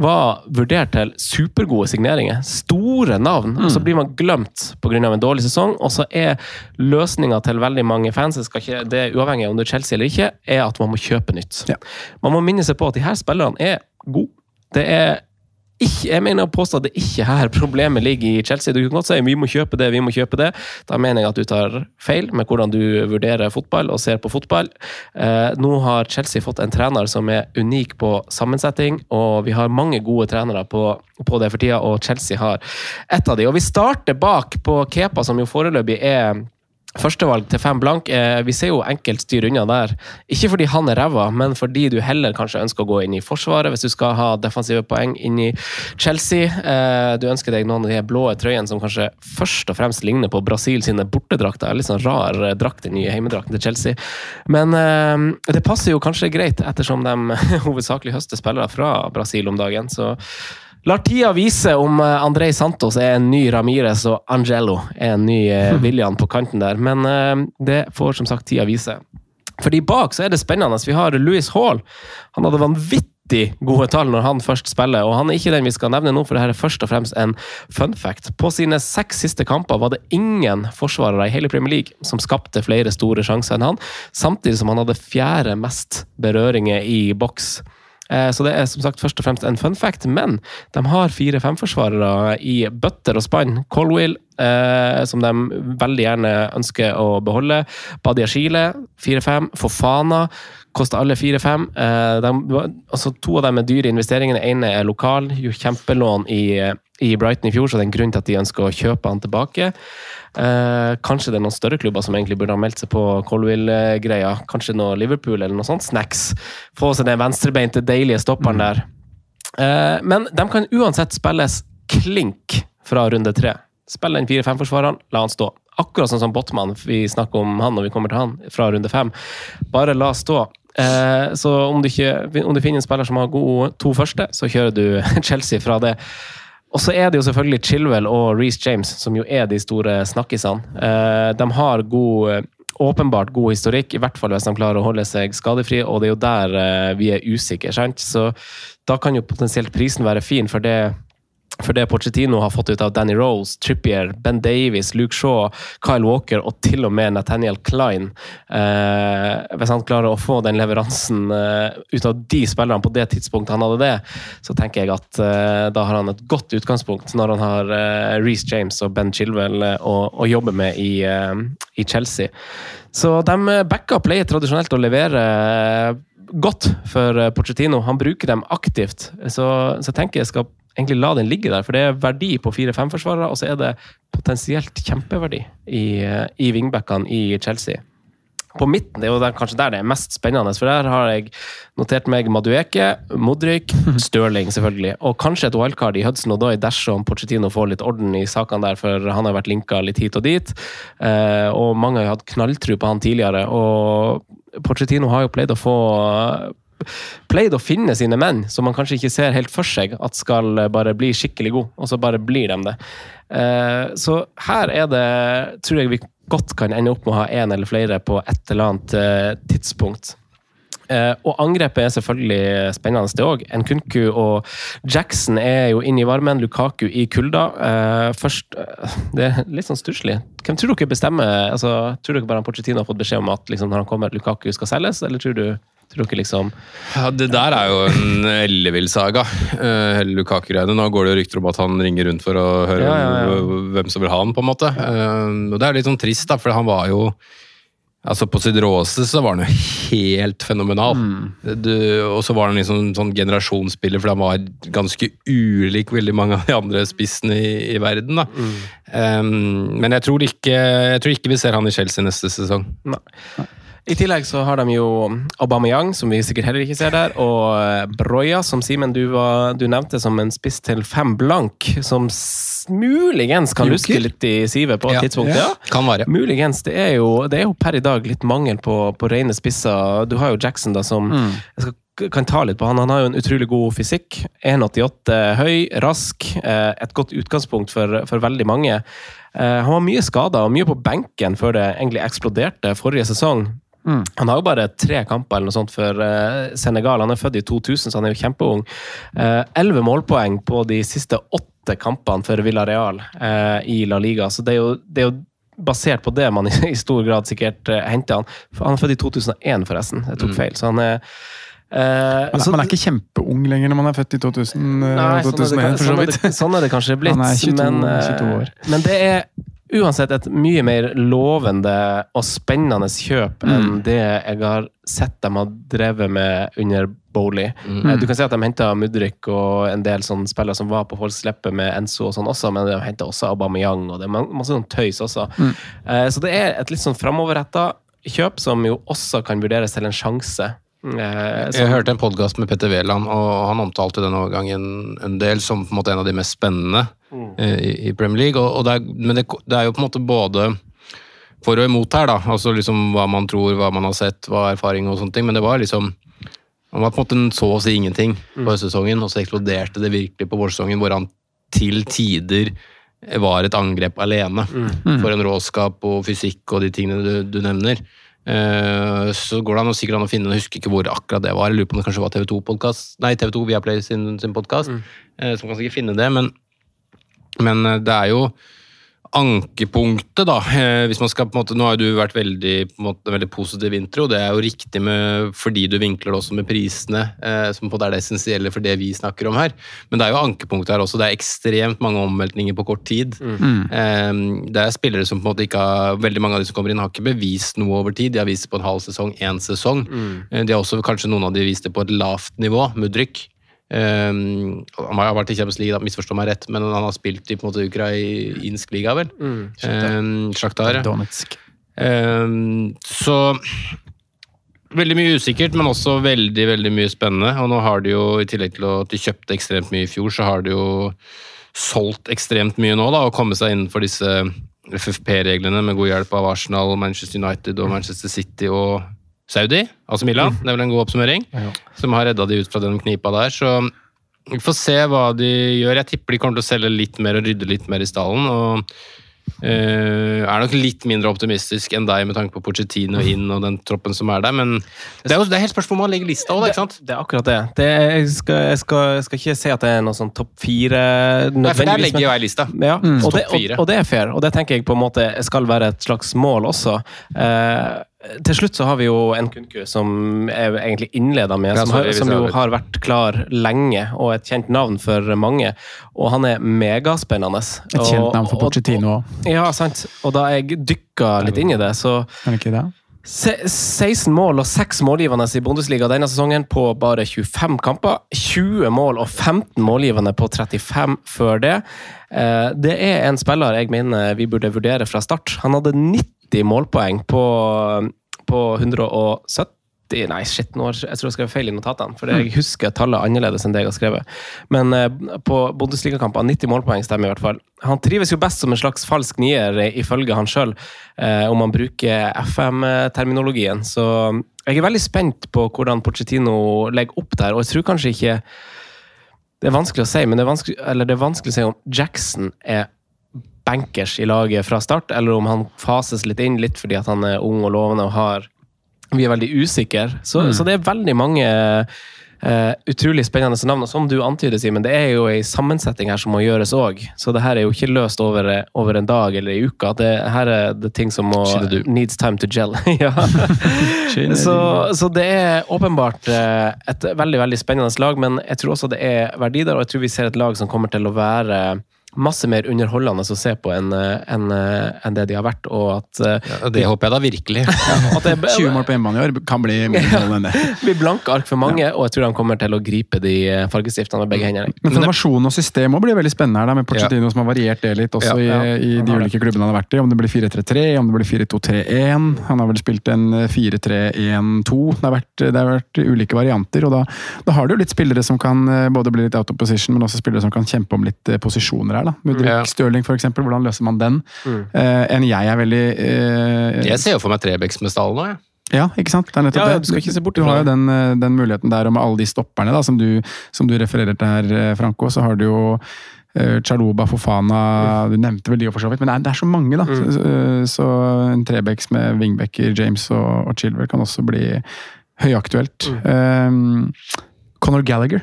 var vurdert til supergode signeringer. Store navn. Mm. Og så blir man glemt pga. en dårlig sesong. Og så er løsninga til veldig mange fans, ikke, det er uavhengig om det er Chelsea eller ikke, er at man må kjøpe nytt. Ja. Man må minne seg på at de her spillerne er gode. Det er ikke, jeg mener å påstå at det ikke her problemet ligger i Chelsea. Du kan godt si vi må kjøpe det, vi må kjøpe det. Da mener jeg at du tar feil med hvordan du vurderer fotball og ser på fotball. Eh, nå har Chelsea fått en trener som er unik på sammensetting, og vi har mange gode trenere på, på det for tida, og Chelsea har ett av de. Og vi starter bak på Kepa, som jo foreløpig er Førstevalg til fem blank. Eh, vi ser jo enkelt styr unna der. Ikke fordi han er ræva, men fordi du heller kanskje ønsker å gå inn i Forsvaret hvis du skal ha defensive poeng inn i Chelsea. Eh, du ønsker deg noen av de blå trøyene som kanskje først og fremst ligner på Brasil sine bortedrakter. Litt sånn rar eh, drakt, den nye heimedrakten til Chelsea. Men det passer jo kanskje greit, ettersom de [laughs] hovedsakelig høster spillere fra Brasil om dagen. så Lar tida vise om eh, Andrej Santos er en ny Ramires og Angelo er en ny eh, William på kanten der. Men eh, det får som sagt tida vise. Fordi bak så er det spennende. Vi har Louis Hall. Han hadde vanvittig gode tall når han først spiller, og han er ikke den vi skal nevne nå, for dette er først og fremst en fun fact. På sine seks siste kamper var det ingen forsvarere i hele Premier League som skapte flere store sjanser enn han, samtidig som han hadde fjerde mest berøringer i boks. Eh, så det er som sagt først og fremst en fun fact, men de har fire-femforsvarere i bøtter og spann. Colwill, eh, som de veldig gjerne ønsker å beholde. Badia Chile, fire-fem. Fofana koster alle fire-fem. Eh, altså, to av dem er dyre investeringer. Den ene er lokal, jo kjempelån i, i Brighton i fjor, så det er en grunn til at de ønsker å kjøpe han tilbake. Eh, kanskje det er noen større klubber som egentlig burde ha meldt seg på Colwill-greia. Kanskje noe Liverpool eller noe sånt. Snacks. Få seg den venstrebeinte, deilige stopperen mm. der. Eh, men de kan uansett spilles klink fra runde tre. Spill den fire-fem-forsvareren, la han stå. Akkurat sånn som Botman, vi snakker om han når vi kommer til han, fra runde fem. Bare la stå. Eh, så om du, ikke, om du finner en spiller som har gode to første, så kjører du [laughs] Chelsea fra det. Og så er det jo selvfølgelig Chilwell og Reece James, som jo er de store snakkisene. Eh, de har god, åpenbart god historikk, i hvert fall hvis de klarer å holde seg skadefri, og det er jo der eh, vi er usikre. sant? Så da kan jo potensielt prisen være fin, for det for det Pochettino har fått ut av Danny Rose, Trippier, Ben Davies, Luke Shaw, Kyle Walker og til og med Nathaniel Klein eh, Hvis han klarer å få den leveransen eh, ut av de spillerne på det tidspunktet han hadde det, så tenker jeg at eh, da har han et godt utgangspunkt når han har eh, Reece James og Ben Chilwell eh, å, å, jobbe med i, eh, i, Chelsea. Så de backa pleier tradisjonelt å levere godt for Pochettino. Han bruker dem aktivt, så, så tenker jeg skal egentlig la den ligge der. For det er verdi på fire-fem-forsvarere, og så er det potensielt kjempeverdi i, i wingbackene i Chelsea. på midten det er jo der, kanskje der det er mest spennende, for der har jeg notert meg Madueke, Modric, [laughs] Stirling selvfølgelig, og kanskje et wildcard i Hudson Odoi dersom Pochettino får litt orden i sakene der, for han har vært linka litt hit og dit. Eh, og mange har hatt knalltro på han tidligere, og Pochettino har jo pleid å få pleid å finne sine menn, som man kanskje ikke ser helt for seg at skal bare bli skikkelig god, og så bare blir de det. Eh, så her er det, tror jeg vi godt kan ende opp med å ha én eller flere på et eller annet eh, tidspunkt. Uh, og angrepet er selvfølgelig spennende, det òg. Nkunku og Jackson er jo inne i varmen. Lukaku i kulda. Først Det er litt sånn stusslig. Hvem tror dere bestemmer? Altså, tror dere bare Pochettino har fått beskjed om at liksom, når han kommer, Lukaku skal selges, eller tror du Tror ikke liksom ja, Det der er jo en ellevill saga, hele Lukaku-greiene. Nå går det jo rykter om at han ringer rundt for å høre ja, ja, hvem som vil ha han, på en måte. og det er litt sånn trist, da, for han var jo Altså På sitt råeste så var han jo helt fenomenal. Mm. og så var han liksom sånn generasjonsspiller, for han var ganske ulik veldig mange av de andre spissene i, i verden. da. Mm. Um, men jeg tror, ikke, jeg tror, ikke, vi ser han i Chelsea neste sesong. Nei. I tillegg så har de jo Aubameyang, som vi sikkert heller ikke ser der, og eh, Broya, som Simen du, du, nevnte som en spiss til fem blank, som muligens kan luske litt i sivet på et ja. tidspunkt. Ja. Kan være. Muligens. Det er, jo, det er jo per i dag litt mangel på, på rene spisser. Du har jo Jackson, da, som mm. jeg skal kan ta litt på han. Han har jo en utrolig god fysikk. 1,88 høy, rask. Eh, et godt utgangspunkt for, for veldig mange. Eh, han var mye skada og mye på benken før det egentlig eksploderte forrige sesong. Mm. Han har jo bare tre kamper eller noe sånt for uh, Senegal. Han er født i 2000, så han er jo kjempeung. Eh, elleve målpoeng på de siste åtte kampene for Villarreal uh, i La Liga. Så det er, jo, det er, jo, basert på det man [laughs] i, stor grad sikkert henter han. Han er født i 2001, forresten. Jeg tok mm. feil. Så han er Uh, man, er, man, er, ikke kjempeung lenger når man er født i 2000, nei, 2001, sånn er, det, sånn, er det, sånn er det kanskje blitt. Han er 22, men, 22 år. men det er uansett et mye mer lovende og spennende kjøp mm. enn det jeg har sett de har drevet med under Bowley. Mm. Du kan si at de henta Mudrik og en del sånne spillere som var på folks lepper med Enzo og sånn også, men de henta også Aubameyang og det er masse sånn tøys også. Mm. Eh, så det er et litt sånn framoverretta kjøp som jo også kan vurderes til en sjanse. Eh, jeg hørte en podkast med Petter Wæland, og han omtalte den overgangen en del som på en måte en av de mest spennende mm. Eh, i, i, Premier League. Og, og det er, men det, det, er jo på en måte både for og imot her, da. Altså liksom hva man tror, hva man har sett, hva er erfaring og sånne ting. Men det var liksom Han var på en måte så å si ingenting på mm. høstsesongen, og så eksploderte det virkelig på vårsesongen, hvor han til tider var et angrep alene. Mm. For en råskap og fysikk og de tingene du, du nevner. Uh, så går det an, å, sikkert an å finne Jeg husker ikke hvor akkurat det var. Jeg lurer på om det kanskje var TV2 podcast, nei, TV2 Viaplay sin, sin podkast. Mm. Uh, så man kan sikkert finne det, men, men uh, det er jo ankepunktet, da. Eh, hvis man skal på en måte, Nå har du vært veldig, på en måte, veldig positiv intro, det er jo riktig med, fordi du vinkler det også med prisene, eh, som på en måte er det essensielle for det vi snakker om her. Men det er jo ankepunktet her også. Det er ekstremt mange omveltninger på kort tid. Mm. Eh, det er spillere som på en måte ikke har Veldig mange av de som kommer inn, har ikke bevist noe over tid. De har vist det på en halv sesong, én sesong. Mm. Eh, de har også kanskje noen av de vist det på et lavt nivå. Mudryk. Um, han har vært i Champions League, misforstå meg rett, men han har spilt i på en måte ukrainsk liga, vel? Mm, Sjaktar. Um, um, så veldig mye usikkert, men også veldig veldig mye spennende. Og nå har de jo, i tillegg til at de kjøpte ekstremt mye i fjor, så har de jo solgt ekstremt mye nå, da, og kommet seg innenfor disse FFP-reglene med god hjelp av Arsenal, Manchester United og Manchester City og Saudi, altså Milan. Mm. Det er vel en god oppsummering. Ja. Som har redda de ut fra den knipa der. Så vi får se hva de gjør. Jeg tipper de kommer til å selge litt mer og rydde litt mer i stallen. og Uh, er nok litt mindre optimistisk enn deg med tanke på Pochettino inn og den troppen som er der, men det er jo det er helt spørsmål om man legger lista òg, ikke sant? Det, det, er akkurat det. det jeg, skal, jeg, skal, jeg, skal, ikke si at det er noe sånn topp fire Nei, for der legger jo jeg lista. Ja, mm. og, det, og, og, det, er fair, og det tenker jeg på en måte skal være et slags mål også. Uh, til slutt så har vi jo en Nkunku, som er egentlig innleda med, som, har, som, jo har vært klar lenge, og et kjent navn for mange. Og han er megaspennende. Et kjent navn for Pochettino òg. Ja, sant. Og da jeg dykka litt inn i det, så Er ikke det? 16 mål og 6 målgivende i Bundesliga denne sesongen på bare 25 kamper. 20 mål og 15 målgivende på 35 før det. Eh, det er en spiller jeg mener vi burde vurdere fra start. Han hadde 90 målpoeng på, på 170 Nei, shit, nå jeg tror jeg skrev feil i notatene. For jeg husker tallet annerledes enn det jeg har skrevet. Men eh, på Bundesligakamper 90 målpoeng stemmer i hvert fall. Han trives jo best som en slags falsk nier, eh, ifølge han sjøl, eh, om han bruker FM-terminologien. Så jeg er veldig spent på hvordan Pochettino legger opp der, og jeg tror kanskje ikke Det er vanskelig å si, men det er vanskelig, det er vanskelig å si om Jackson er bankers i laget fra start, eller om han fases litt inn, litt fordi at han er ung og lovende og har Vi er veldig usikre. Så, Mm. så det er veldig mange uh, utrolig spennende navn. Og som du antyder, Simen, det er jo ei sammensetning her som må gjøres òg. Så det her er jo ikke løst over, over en dag eller ei uke. Det her er det ting som må Needs time to gel. [laughs] så, så det er åpenbart eh, et veldig veldig spennende lag, men jeg tror også det er verdi der, og jeg tror vi ser et lag som kommer til å være masse mer underholdende å se på enn en, enn, eh, det de har vært. og at eh, Ja, det håper jeg da virkelig. [laughs] at det 20 [laughs] mål på hjemmebane i år kan bli mål enn det. [laughs] blir blanke ark for mange, og jeg tror de kommer til å gripe de eh, fargestiftene med begge hendene. Men formasjon og system også blir veldig spennende her, da, med Pochettino som har variert det litt også Ja, ja. i, i de ulike klubbene han har vært i. Om det blir 4-3-3, om det blir 4-2-3-1. Han har vel spilt en 4-3-1-2. Det, det har vært ulike varianter, og da, da har du jo litt spillere som kan eh, både bli litt out of position, men også spillere som kan kjempe om litt eh, posisjoner her. Da. Mudrik Ja. Stirling, eksempel. Hvordan løser man den? Eh, en jeg er veldig eh, Jeg ser jo for meg Trebecks med stallen òg, jeg. ja, ikke sant? Det er nettopp Ja, ja, det. du skal ikke se bort Du har jo den, eh, den muligheten der, og med alle de stopperne da, som, du, som du refererer til her, eh, Franco, så har du jo eh, Chaluba, Fofana Du nevnte vel de for så vidt, men det er, det er så mange, da. Så, eh, så en Trebecks med wingbacker, James og, og Chilwell kan også bli høyaktuelt. Um, Conor Gallagher.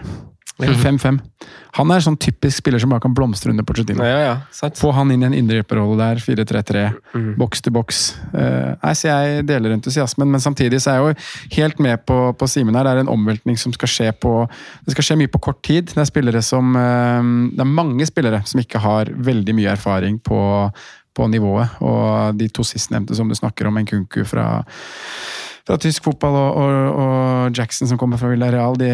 5-5. Han er sånn typisk spiller som bare kan blomstre under Pochettino. Ja, ja, sant. Få han inn i en indreløperrolle der, 4-3-3, Mm. boks til boks. Uh, nei, så jeg deler entusiasmen, men samtidig så er jeg jo helt med på, på Simen her. Det er en omveltning som skal skje på Det skal skje mye på kort tid. Det er spillere som uh, Det er mange spillere som ikke har veldig mye erfaring på, på nivået. Og de to sistnevnte som du snakker om, Nkunku fra fra tysk fotball og, og, og Jackson som kommer fra Villarreal, de,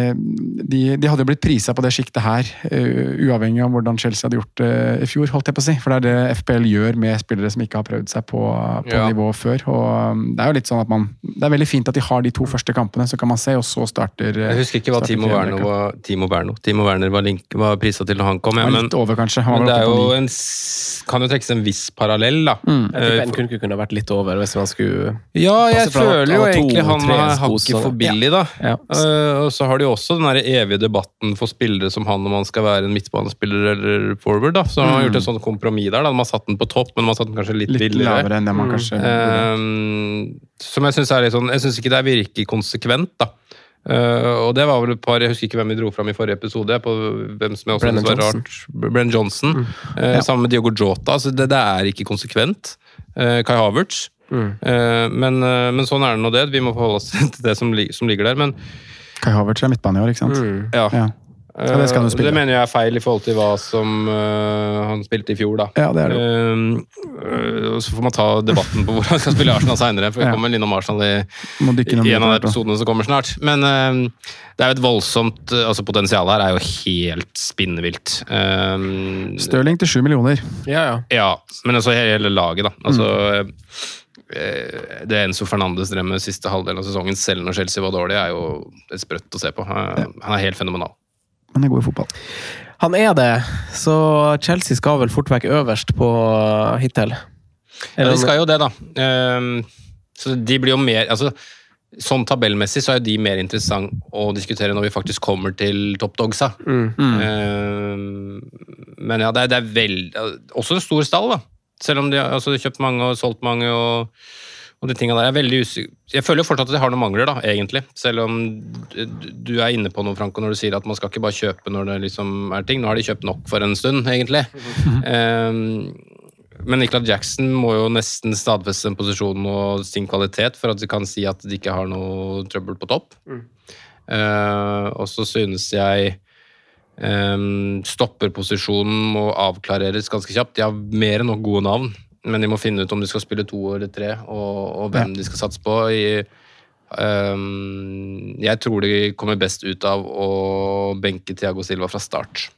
de, de hadde jo blitt prisa på det sjiktet her, uh, uavhengig av hvordan Chelsea hadde gjort det i fjor, holdt jeg på å si. For det er det FPL gjør med spillere som ikke har prøvd seg på, på Ja. nivå før. Og um, det er jo litt sånn at man Det er veldig fint at de har de to første kampene, så kan man se, og så starter uh, Jeg husker ikke hva Timo Werner var, Timo Berno. Timo Werner var, link, var prisa til da han kom. Ja, men, over, men det er jo en, kan jo trekkes en viss parallell, da. Mm. Jeg tipper Eh, en kunne vært litt over hvis man skulle Ja, jeg føler jo to, egentlig han er hakket for billig, da. Ja. Uh, og så har de jo også den der evige debatten for spillere som han, om han skal være en midtbanespiller eller forward. da. Så han har gjort et sånt kompromiss der. da. Man har satt den på topp, men man har satt den kanskje litt, Litt billigere. lavere enn det man kanskje burde. Uh, som jeg syns er litt sånn Jeg syns ikke det er virker konsekvent, da. Uh, og det var vel et par Jeg husker ikke hvem vi dro fram i forrige episode. på hvem som jeg også Brennan var Johnson. rart. Brennan Johnson. eh, Ja. Sammen med Diogo Jota. Altså det, det er ikke konsekvent. Eh, Kai Havertz. Mm. Eh, men, eh, men sånn er det nå det. Vi må forholde oss [laughs] til det som, som ligger der. Men Kai Havertz er midtbane i år, ikke sant? Mm. ja. Ja. Ja, det skal du Eh, det mener jeg er feil i forhold til hva som uh, han spilte i fjor, da. Ja, det er det. Uh, og så får man ta debatten på hvor han skal spille Arsenal seinere, for vi Ja. kommer innom Arsenal i, i en av de episodene som kommer snart. Men uh, det er jo et voldsomt altså Potensialet her er jo helt spinnvilt. Eh, Stirling til sju millioner. Ja, ja. ja, men altså hele, hele laget, da. Altså, eh, Det Enzo Fernandes drev med siste halvdel av sesongen, selv når Chelsea var dårlig, er jo et sprøtt å se på. Han er helt fenomenal. Han er god i fotball. Han er det, så Chelsea skal vel fort vekk øverst på hittil. Ja, de skal jo det, da. Ehm, så de blir jo mer altså, Sånn tabellmessig så er jo de mer interessant å diskutere når vi faktisk kommer til toppdogsa. Mm. Mm. men ja, det er, det er vel Også en stor stall, da. Selv om de har altså, kjøpt mange og solgt mange. og og de tingene der. Jeg, er veldig jeg føler jo fortsatt at de har noen mangler, da, egentlig. Selv om du- er inne på noe, Franco, når du sier at man skal ikke bare kjøpe når det liksom er ting. Nå har de kjøpt nok for en stund, egentlig. Ehm, men Nicolas Jackson må jo nesten stadfeste en posisjon og sin kvalitet for at de kan si at de ikke har noe trøbbel på topp. Eh, og så synes jeg um, stopperposisjonen må avklareres ganske kjapt. De har mer enn nok gode navn, men de må finne ut om de skal spille to eller tre, og, og hvem de skal satse på. I, um, jeg tror de kommer best ut av å benke Thiago Silva fra start.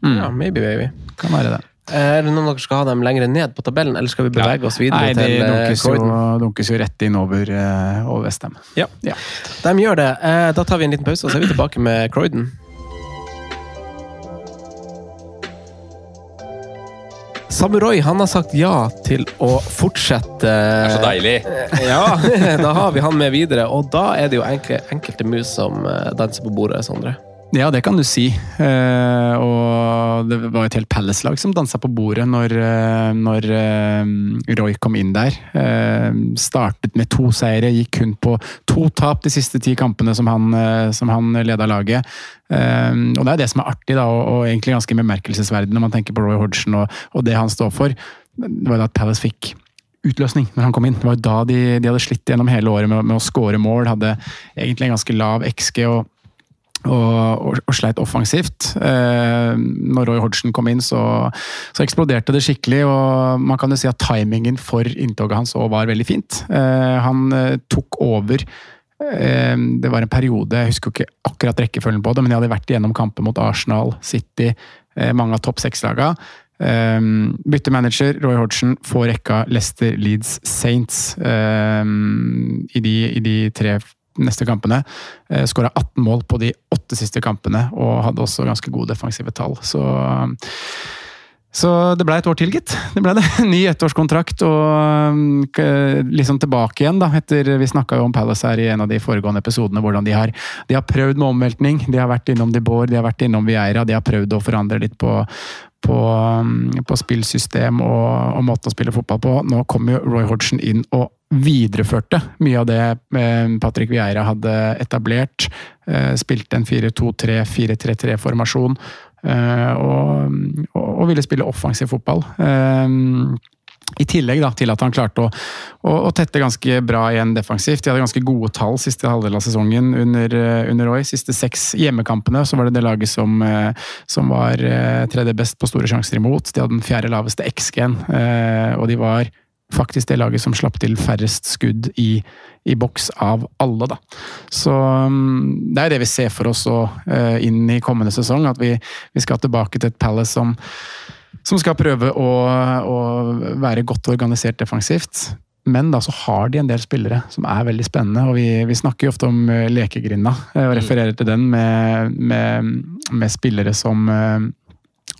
Ja, maybe, baby. Kan være det. Er det noen av dere skal ha dem lenger ned på tabellen, eller skal vi bevege oss videre Nei, de eh, dunkes jo, dunkes jo rett inn over, uh, over Westham. Ja. De gjør det. Eh, Da tar vi en liten pause, og så er vi tilbake med Croydon. Samurai han har sagt ja til å fortsette Det er så deilig. Ja, [laughs] da har vi han med videre. Og da er det jo enkelte mus som eh, danser på bordet, Sondre. Ja, det kan du si. Eh, og det var et helt Palace-lag som dansa på bordet når, eh, når eh, Roy kom inn der. Eh, startet med to seire, gikk kun på to tap de siste ti kampene som han, eh, som han leda laget. Eh, og det er det som er artig, da, og, og egentlig ganske bemerkelsesverdig når man tenker på Roy Hodgson og, og det han står for. Det var da at Palace fikk utløsning når han kom inn. Det var jo da de, de hadde slitt gjennom hele året med, med å skåre mål. Hadde egentlig en ganske lav XG. og og, og, og sleit offensivt. Eh, når Roy Hodgson kom inn, så, så, eksploderte det skikkelig. og Man kan jo si at timingen for inntoget hans òg var veldig fint. Eh, han eh, tok over eh, Det var en periode, jeg husker ikke akkurat rekkefølgen på det, men jeg hadde vært igjennom kamper mot Arsenal, City, eh, mange av topp seks-laga. Um, bytte manager, Roy Hodgson får rekka Leicester, Leeds, Saints um, i, de, i de tre neste kampene. Eh, Skåra 18 mål på de åtte siste kampene, og hadde også ganske gode defensive tall. Så, så det ble et år til, gitt. Det ble det. [laughs] Ny ettårskontrakt og liksom tilbake igjen, da. Etter, vi snakka jo om Palace her i en av de foregående episodene, hvordan de har, de har prøvd med omveltning. De har vært innom De Boer, de har vært innom Vieira, de har prøvd å forandre litt på, på, på spillsystem og, og måten å spille fotball på. Nå kom jo Roy Hodgson inn og videreførte mye av det Patrick Vieira hadde etablert. Spilte en 4-2-3, 4-3-3-formasjon. Og, og, ville spille offensiv fotball. I tillegg da, til at han klarte å, å, å, tette ganske bra igjen defensivt. De hadde ganske gode tall siste halvdel av sesongen under, under Roy. Siste seks hjemmekampene så var det det laget som, som var tredje best på store sjanser imot. De hadde den fjerde laveste XG-en, og de var faktisk det laget som slapp til færrest skudd i, i boks av alle, da. Så det er det vi ser for oss også, inn i kommende sesong. At vi, vi skal tilbake til et Palace som, som skal prøve å, å, være godt organisert defensivt. Men da så har de en del spillere som er veldig spennende, og vi, vi snakker jo ofte om uh, lekegrinda. Og refererer til den med, med, med spillere som uh,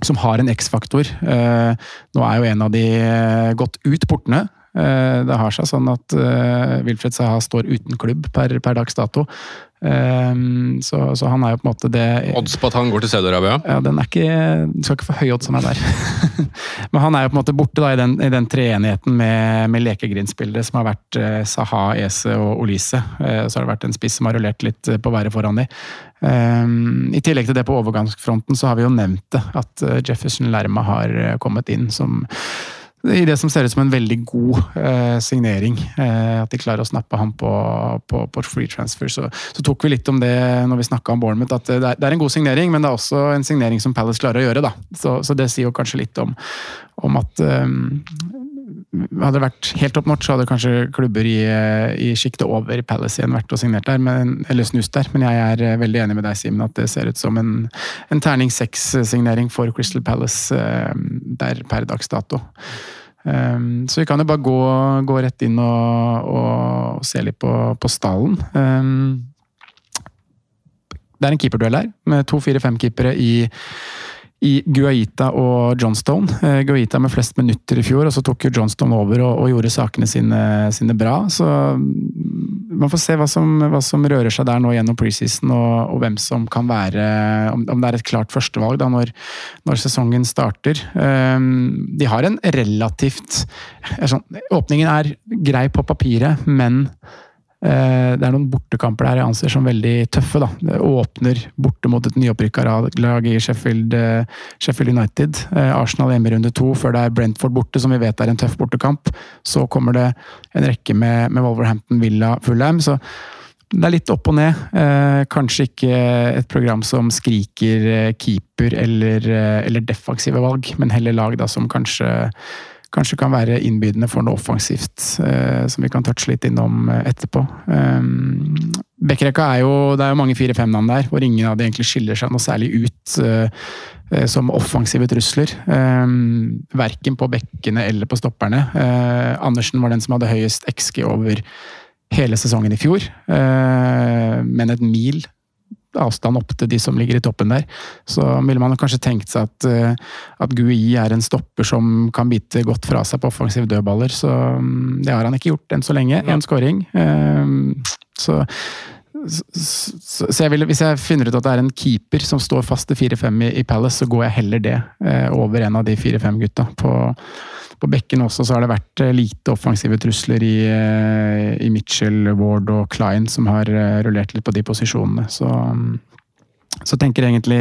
som har en X-faktor. Eh, nå er jo en av de gått ut portene. Eh, det har seg sånn at eh, Wilfred Saha står uten klubb per, per dags dato. Så, så, han er jo på en måte det Odds på at han går til Saudi-Arabia? Ja, den er ikke, Du skal ikke få høy odds som er der. [laughs] Men han er jo på en måte borte da, i den, i den treenigheten med, med lekegrindspillere som har vært Saha, Ese og Olise. Så har det vært en spiss som har rullert litt på været foran de. I tillegg til det på overgangsfronten så har vi jo nevnt det, at Jefferson Lerma har kommet inn som i det som ser ut som en veldig god eh, signering. Eh, at de klarer å snappe ham på, på, på free transfer. Så, så, tok vi litt om det når vi snakka om Bournemouth, at det er, det er, en god signering, men det er også en signering som Palace klarer å gjøre. da. Så, så det sier jo kanskje litt om, om at um, hadde det vært helt opp notch, så hadde kanskje klubber i, i sjiktet over Palace igjen vært og signert der, men, eller snust der. Men jeg er veldig enig med deg, Simen, at det ser ut som en, en terning seks-signering for Crystal Palace uh, der per dags dato. Um, så vi kan jo bare gå, gå rett inn og, og, se litt på, på stallen. Um, det er en keeperduell her, med to fire-fem-keepere i i Guaita og Johnstone. Eh, Guaita med flest minutter i fjor, og så tok jo Johnstone over og, og gjorde sakene sine, sine, bra. Så man får se hva som, hva som rører seg der nå gjennom preseason, og, og, hvem som kan være Om, om det er et klart førstevalg da når, når sesongen starter. Um, de har en relativt sånn, Åpningen er grei på papiret, men Eh, det er noen bortekamper der jeg anser som veldig tøffe. da. Det åpner borte mot et nyopprykka lag i Sheffield, eh, Sheffield United. Eh, Arsenal hjemme i runde to, før det er Brentford borte, som vi vet er en tøff bortekamp. Så kommer det en rekke med, med Wolverhampton, Villa, Fulham. så det er litt opp og ned. Eh, kanskje ikke et program som skriker keeper eller, eller defensive valg, men heller lag da som kanskje kanskje kan være innbydende for noe offensivt, eh, som vi kan touche litt innom eh, etterpå. Um, Bekkerekka er jo Det er jo mange 4-5-navn der, hvor ingen av de egentlig skiller seg noe særlig ut eh, eh, som offensive trusler. Verken på bekkene eller på stopperne. Eh, Andersen var den som hadde høyest XG over hele sesongen i fjor, eh, men et mil avstand opp til de som ligger i toppen der. Så ville man kanskje tenkt seg at, eh, at Gui er en stopper som kan bite godt fra seg på offensive dødballer, så mm, det har han ikke gjort enn så lenge. Én scoring. Eh, så så, så jeg vil, Hvis jeg finner ut at det er en keeper som står fast til 4-5 i, i, Palace, så går jeg heller det eh, over en av de 4-5 gutta. På, på bekken også så har det vært eh, lite offensive trusler i, eh, i Mitchell, Ward og Klein, som har eh, rullert litt på de posisjonene. Så, så tenker jeg egentlig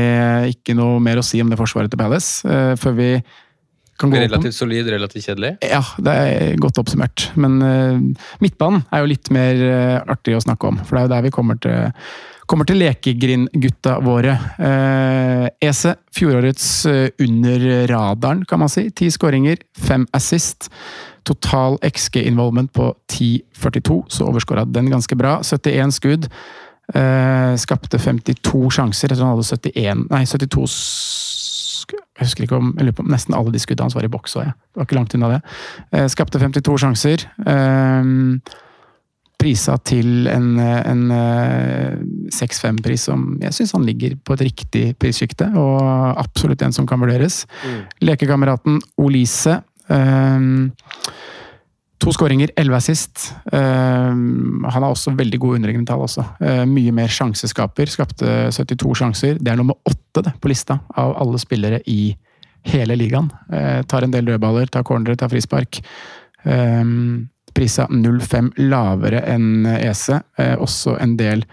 ikke noe mer å si om det forsvaret til Palace, før vi kan gå Relativt solid, relativt kjedelig? Ja, det er godt oppsummert. Men midtbanen er jo litt mer artig å snakke om, for det er jo der vi kommer til Kommer til lekegrindgutta våre. Eh, Ese, fjorårets eh, under radaren, kan man si. Ti skåringer, fem assist. Total XG-involvement på 10,42, så overskåra den ganske bra. 71 skudd. Eh, skapte 52 sjanser. Jeg tror han hadde 71 Nei, 72 jeg husker ikke om, jeg lurer på om Nesten alle de skuddene hans var i boks. Det var ikke langt unna det. Eh, skapte 52 sjanser. Eh, prisa til en, en 6-5-pris som jeg syns han ligger på et riktig prissjikte, og absolutt en som kan vurderes. Mm. Lekekameraten Olise. Um, to skåringer, elleve assist. Um, han har også veldig gode underliggende tall. Også. Uh, mye mer sjanseskaper. Skapte 72 sjanser. Det er nummer åtte det, på lista av alle spillere i hele ligaen. Uh, tar en del dødballer, tar cornere, tar frispark. Um, prisa 0,5 lavere enn EC. Eh, også en del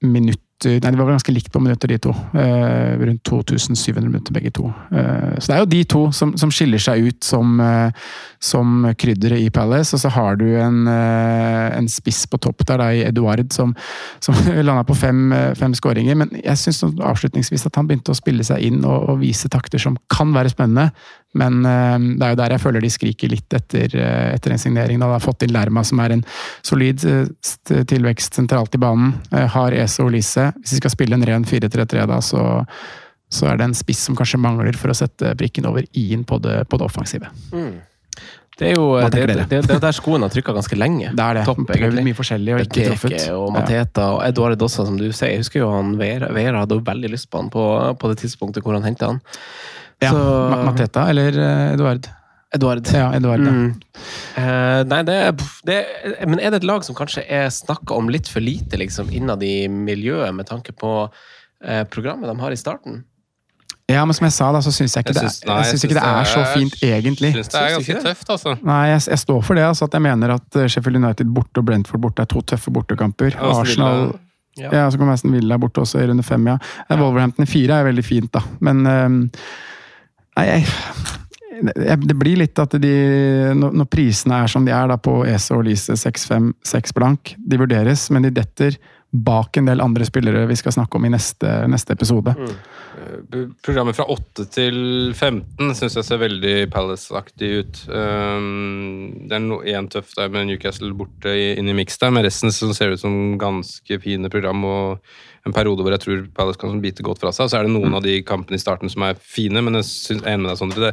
minutter Nei, de var ganske likt på minutter, de to. Eh, rundt 2700 minutter, begge to. Eh, så det er jo de to som, som skiller seg ut som, eh, som krydderet i Palace. Og så har du en, eh, en spiss på topp der, da, i Eduard, som, som [laughs] landa på fem, eh, fem skåringer. Men jeg syns avslutningsvis at han begynte å spille seg inn og, og vise takter som kan være spennende. Men uh, det er jo der jeg føler de skriker litt etter, uh, etter en signering. Da de har fått inn Lerma, som er en solid uh, tilvekst sentralt i banen. har Ese og Lise. Hvis de skal spille en ren 4-3-3, da, så, så, er det en spiss som kanskje mangler for å sette prikken over i-en på, på, det offensive. Mm. Det er jo det, det, det, det der skoen har trykka ganske lenge. Det er det. Topp, Prøvd mye forskjellig og ikke truffet. Og Mateta og Eduard Dossa, som du sier. Jeg husker jo han Vera, Vera hadde veldig lyst på han på, på det tidspunktet hvor han henta han. Ja, så, Mateta eller eh, Eduard? Eduard. Ja, Eduard, ja. Mm. Uh, nei, det, det, Men er det et lag som kanskje er snakka om litt for lite liksom, innad i miljøet, med tanke på uh, programmet de har i starten? Ja, men som jeg sa, da, så syns jeg ikke, jeg synes, det, jeg synes ikke det er, så fint, egentlig. Synes det er ganske tøft, altså. Nei, jeg, jeg, står for det. altså, at Jeg mener at Sheffield United borte og Brentford borte er to tøffe bortekamper. Arsenal ja. ja, så kommer Aston Villa borte også i runde fem, ja. Wolverhampton i fire er veldig fint, da. Men um, Nei, jeg, det blir litt at de Når prisene er som de er da på ESE og Lise 6-5, 6 blank, de vurderes, men de detter bak en del andre spillere vi skal snakke om i neste, neste episode. Mm. Programmet fra 8 til 15 syns jeg ser veldig Palace-aktig ut. Um, det er én tøff der med Newcastle borte inn i miks der, men resten ser det ut som ganske fine program. og en periode hvor jeg tror Palace kan bite godt fra seg. Så er det noen mm. av de kampene i starten som er fine, men jeg synes, er enig med deg, Sondre.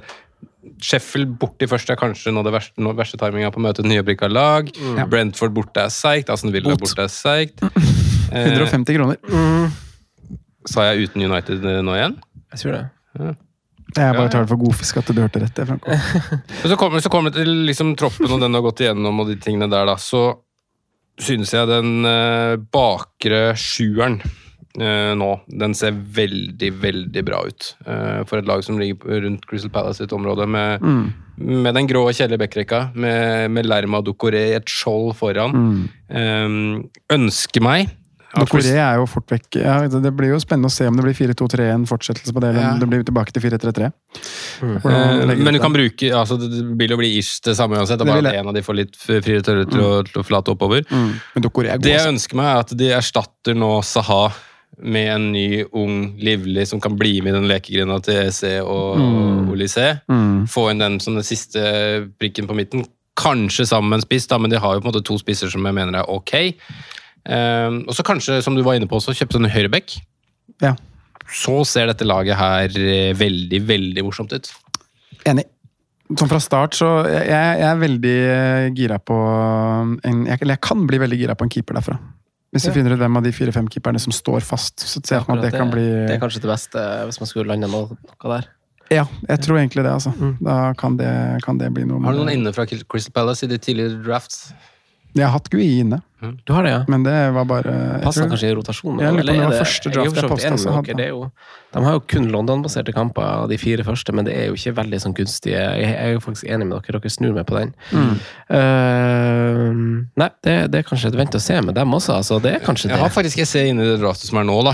Sheffield borte i første er kanskje nå det verste, nå verste timinga på å møte et nyopprykka lag. Mm. Brentford borte er seigt. Aston Villa borte er seigt. [laughs] 150 kroner. Mm. Sa jeg uten United nå igjen? Jeg tror det. Ja. Jeg bare tar det for godfisk at du hørte rett. Franco. [laughs] så kommer så kommer det til liksom, troppen og den du har gått igjennom, og de tingene der, da. Så synes jeg den uh, bakre sjueren uh, nå, den ser veldig, veldig bra ut. Uh, for et lag som ligger rundt Crystal Palace sitt område, med, mm. med den grå, kjedelige backrekka, med, med Lerma Dokoré i et skjold foran. Mm. Um, ønsker meg Dokoré er jo fort vekk. Ja, det blir jo spennende å se om det blir 4-2-3, en fortsettelse på det, eller om det blir tilbake til 4-3-3. Mm. Men du kan bruke altså Det vil jo bli ish det samme uansett, bare at en av de får litt friere til, til, mm. til, å flate oppover. Mm. Men Dokoré er god. Det jeg ønsker meg, er at de erstatter nå Saha med en ny, ung, livlig som kan bli med i den lekegrinda til EC og Mm. Olysée. Mm. Få inn den som den siste prikken på midten. Kanskje sammen med en spiss, da, men de har jo på en måte to spisser som jeg mener er ok. Ehm, og så kanskje, som du var inne på også, kjøpe en høyrebekk. Ja. Så ser dette laget her eh, veldig, veldig morsomt ut. Enig. Sånn fra start, så jeg, jeg er veldig eh, gira på en, jeg, Eller jeg kan bli veldig gira på en keeper derfra. Hvis vi Ja. finner ut hvem av de fire-fem keeperne som står fast, så ser jeg at det kan bli det er kanskje det beste hvis man skulle lande noe, noe der. Ja, jeg tror egentlig det, altså. Da kan det, kan det bli noe. Har du noen inne fra Crystal Palace i de tidligere drafts? Jeg har hatt GUI inne, Du har det, ja? men det var bare Passa kanskje i rotasjonen? Jeg lurer på om det var første draft jeg dere, det er jo, De har jo kun London-baserte kamper, de fire første, men det er jo ikke veldig sånn gunstige. Jeg er jo faktisk enig med dere, dere snur meg på den. Mm. Uh, nei, det, det er kanskje et vent og se med dem også. Altså, det er kanskje Jeg har faktisk ikke sett inn i det draftet som er nå, da.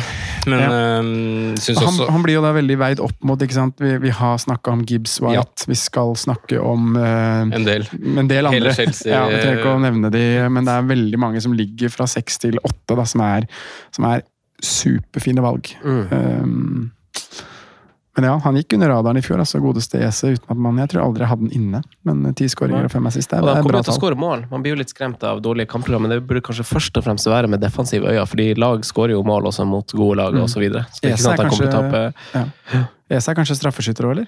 Men Ja. ehm, syns han, også han blir jo da veldig veid opp mot ikke sant? Vi, vi har snakka om Gibbs White, vi skal snakke om eh, en del. en del Hele andre. Chelsea- ja, Vi trenger ikke å nevne de, men det er veldig mange som ligger fra seks til åtte, da, som er, som er superfine valg. Mm. Um, men ja, han gikk under radaren i fjor, altså godeste Jesse, uten at man Jeg tror aldri hadde den inne, men ti skåringer og fem assist, det det er bra tall. skåre mål. Man blir jo litt skremt av dårlige kampprogram, men det burde kanskje først og fremst være med defensive øyne, fordi lag skårer jo mål også mot gode lag Mm. videre. Så er EC sånn kanskje, ja. Er kanskje straffeskytter òg, eller?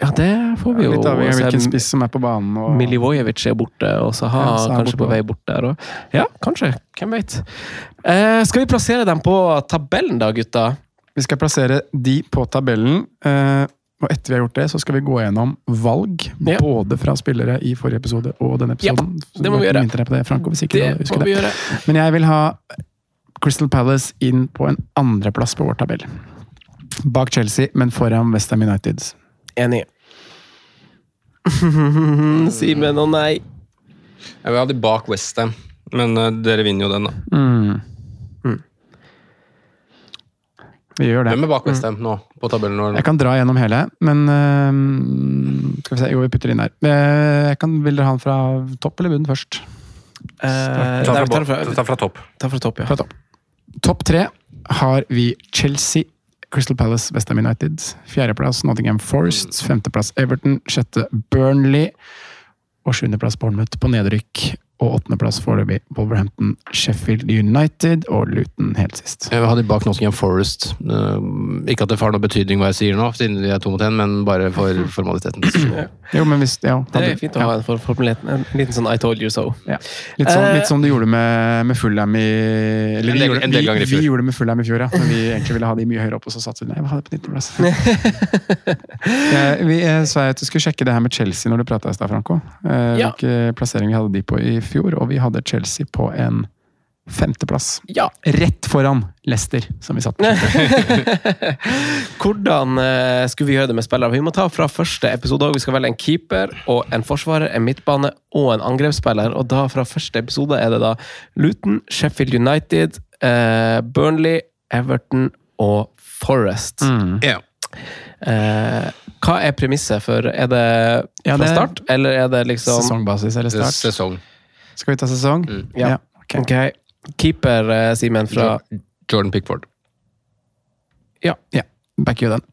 Ja, det får vi jo Litt avhengig av hvilken spiss som er på banen. Og, Milivojevic er borte, og Saha Ja, kanskje borte på vei bort der. Og, ja, kanskje. Hvem veit. Eh, skal vi plassere dem på tabellen da, gutta? Vi skal plassere de på tabellen. eh, og etter vi har gjort det, så skal vi gå gjennom valg. Ja. Både fra spillere i forrige episode og denne Ja, episoden. det må vi gjøre. Det, Franco, Det du må vi det. gjøre. Men jeg vil ha Crystal Palace inn på en andreplass på vår tabell. Bak Chelsea, men foran Westham United. Enig. [laughs] Simen og nei. Jeg vil ha de bak Westham, men uh, dere vinner jo den, da. Mm. Vi gjør det. Hvem er bak Westham nå på tabellen? nå? Jeg kan dra gjennom hele, men øhm, Skal vi se, jo, vi putter inn her. Eh, Jeg kan, vil dere ha den fra topp eller bunn først? Eh, Ta nei, fra, vi tar det bo- ta fra topp. Ta fra topp, ja. Fra topp. Topp tre har vi Chelsea, Crystal Palace, Westham United. Fjerdeplass Nottingham Forest. Femteplass Everton. Sjette Burnley. Og sjuendeplass Bournemouth på nedrykk. Og åttendeplass foreløpig Wolverhampton, Sheffield United og Luton helt sist. Jeg vil ha de bak Nottingham Forest. Eh, ikke at det får noe betydning hva jeg sier nå, siden de er to mot én, men bare for [laughs] formaliteten. Jo, men hvis, ja, Det er fint å ha en, for, formaliteten. en liten sånn I told you so. Ja. Litt, sånn, Eh, litt som du gjorde med, med Fulham i Eller En vi del- gjorde, en del ganger i vi, fjor. vi gjorde det med Fullham i fjor, ja. Men vi egentlig ville ha de mye høyere opp, og så satte vi Nei, vi har det på 19.-plass. [laughs] Vi eh, sa at du skulle sjekke det her med Chelsea når du prata i stad, Franco. Eh, Ja. Hvilke plassering vi hadde de på i fjor, og vi hadde Chelsea på en femteplass. Ja. Rett foran Leicester, som vi satt på. [laughs] Hvordan uh, skulle vi gjøre det med spillere? Vi må ta fra første episode. òg. Vi skal velge en keeper, og en forsvarer, en midtbane og en angrepsspiller. Og da fra første episode er det da Luton, Sheffield United, uh, Burnley, Everton og Forest. Mm. Ja. Uh, hva er premisset for Er det Ja, fra er, start, eller er det liksom Sesongbasis eller Det er start. sesong. Skal vi ta sesong? Mm. Ja. ok. okay. Keeper, eh, Simen, fra Jordan Pickford. Ja. Ja, backer jo den.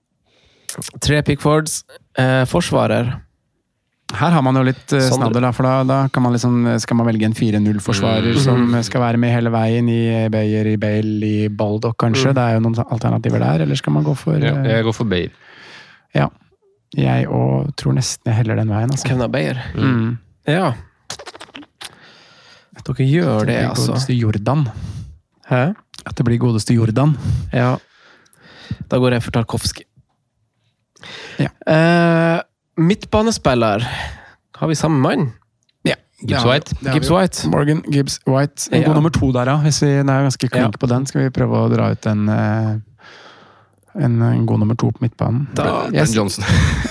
tre Pickfords. Eh, forsvarer. Her har man jo litt uh, snadder, da, for da, da kan man liksom, skal man velge en 4-0-forsvarer Mm. som skal være med hele veien i Bayer, i Bale, i Baldock, kanskje. Mm. Det er jo noen alternativer der, eller skal man gå for Ja, uh, jeg går for Bayer. Ja. Jeg òg tror nesten jeg heller den veien, altså. Kevna Bayer. Mm. Ja. At dere gjør det, blir altså. godeste Jordan. Hæ? At det blir godeste Jordan. Ja. Da går jeg for Tarkovskij. Ja. Eh, midtbanespiller. Har vi samme mann? Gibbs White. Det Gibbs White. Morgan Gibbs White. En Ja. god nummer to der, da. Hvis vi er ganske klink Ja. på den, skal vi prøve å dra ut en eh, en, en god nummer to på midtbanen. Da, yes. Johnson.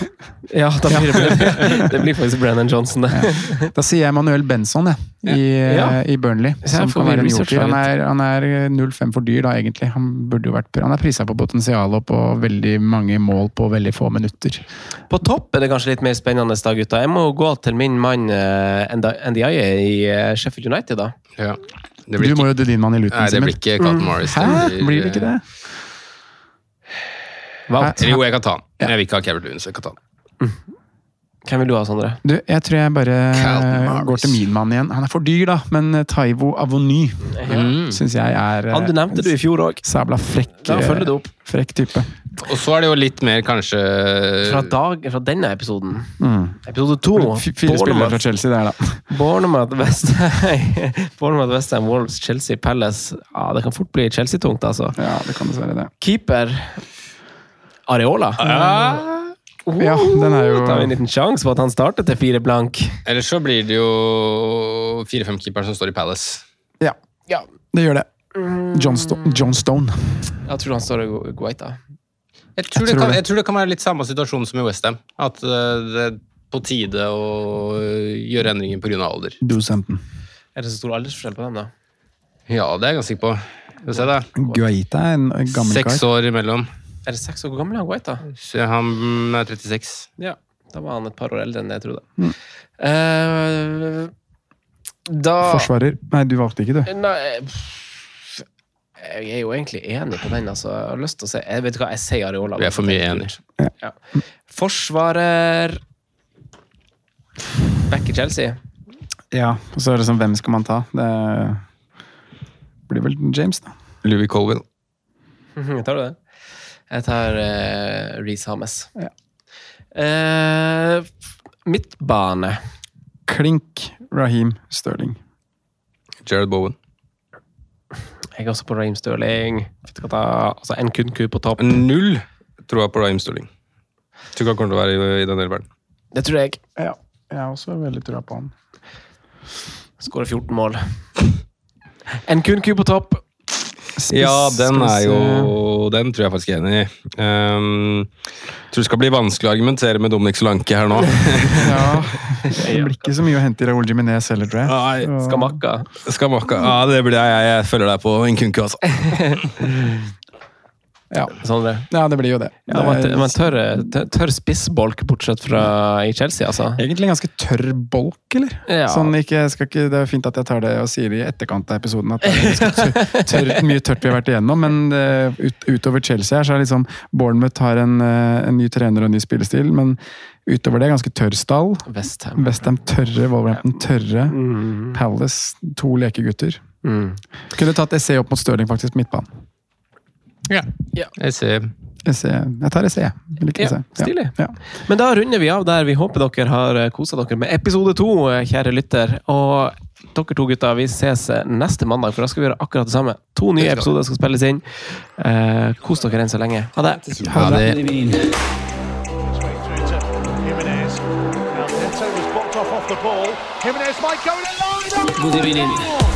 [laughs] ja, da blir det, [laughs] det blir faktisk Brennan Johnson, det. Da sier jeg Manuel Benson, jeg. I, Ja. eh, i Burnley. Som kan være en joker. Han er, han er 0,5 for dyr, da, egentlig. Han burde jo vært Han er prisa på potensial og på veldig mange mål på veldig få minutter. På topp er det kanskje litt mer spennende, da, gutta. Jeg må gå til min mann uh, Ndiaye i eh, Sheffield United, da. Ja. Det blir Du må jo til din mann i Luton. nei, det blir ikke Carlton Morris. Hæ? Blir det ikke det? Eller Jo, jeg kan ta han. Jeg vil ikke ha Kevin Lewin, så jeg kan ta han. Hvem vil du ha, Sondre? Du, jeg tror jeg bare går til min mann igjen. Han er for dyr, da, men eh, Taivo Avony Mm. syns jeg er eh, Han du nevnte du i fjor òg. Sabla frekk, opp. frekk type. Og så er det jo litt mer kanskje Fra, dag, fra denne episoden. Mm. Episode to. Fire spillere fra Chelsea der, da. [laughs] Bournemouth, Westham, [laughs] Bournemouth, West Ham, Wolves, Chelsea, Palace. Ja, det kan fort bli Chelsea-tungt, altså. Ja, det kan dessverre det. Keeper Areola. Ja, den er jo Tar vi en liten sjanse på at han starter til fire blank. Eller så blir det jo fire-fem keepere som står i Palace. Ja, det gjør det. John, Sto John Stone. Jeg tror han står i Gu- Guaita. Jeg tror, Jeg det tror kan, jeg tror det kan være litt samme situasjon som i Westham. At eh, det er på tide å gjøre endringer pga. alder. Dosenten. Er det så stor aldersforskjell på dem, da? Ja, det er jeg ganske sikker på. Skal vi se, da. Guaita er en gammel Seks kar. år imellom. Er det seks år gammel, han Guaita? Så han er 36. Ja. Da var han et par år eldre enn det jeg trodde. Mm. Uh, da Forsvarer. Nei, du valgte ikke, du. Nei, jeg er jo egentlig enig på den. Altså. Jeg har lyst til å se Jeg vet hva, jeg sier Areola. Vi er for mye enige. Ja. Forsvarer Back i Chelsea. Ja, og så er det sånn, hvem skal man ta? Det blir vel James, da. Louis Colville. [laughs] tar du det? Jeg tar uh, Reece Hames. Ja. Uh, midtbane. Klink, Raheem, Sterling. Jared Bowen. Jeg er også på Raheem Sterling. Da? Altså En kun ku på topp. Null tror jeg på Raheem Sterling. Tror ikke han kommer til å være i, i den elveren. Det tror jeg. Ja, jeg har også veldig trua på han. Skårer 14 mål. En kun ku på topp. Ja, den er jo. Den tror jeg faktisk er enig i. Um, tror det skal bli vanskelig å argumentere med Dominic Solanke her nå. [laughs] Ja, det blir ikke så mye å hente i Raúl Jiminez heller, tror jeg. Nei, Skamakka. Skamakka. Ja, det blir jeg. Jeg, jeg følger deg på en kunke, altså. [laughs] Ja. Sondre. ja, det blir jo det. Ja, man, det er man tør, tør, tør spissbolk, bortsett fra i Chelsea, altså. egentlig en ganske tørr bolk, eller? Ja. Sånn, ikke, skal ikke, det er fint at jeg tar det og sier det i etterkant av episoden, at det er ganske tør, [laughs] tør, mye tørt vi har vært igjennom, men eh, ut, utover Chelsea her, så er liksom Bournemouth har en, eh, en ny trener og en ny spillestil, men utover det ganske tørr stall. Westham. Westham tørre, Wolverhampton tørre, Mm. Palace to lekegutter. Mm. Kunne tatt SE opp mot Stirling, faktisk, midtbanen. Ja. Ser SE. Jeg tar SE. Jeg liker Ja, SE. stilig. Ja. Men da runder vi av der. Vi håper dere har kosa dere med episode to, kjære lytter. Og dere to gutter, vi ses neste mandag, for da skal vi gjøre akkurat det samme. To nye episoder skal spilles inn. Eh, kos dere enn så lenge. Ha det! Ha det. Ha evening.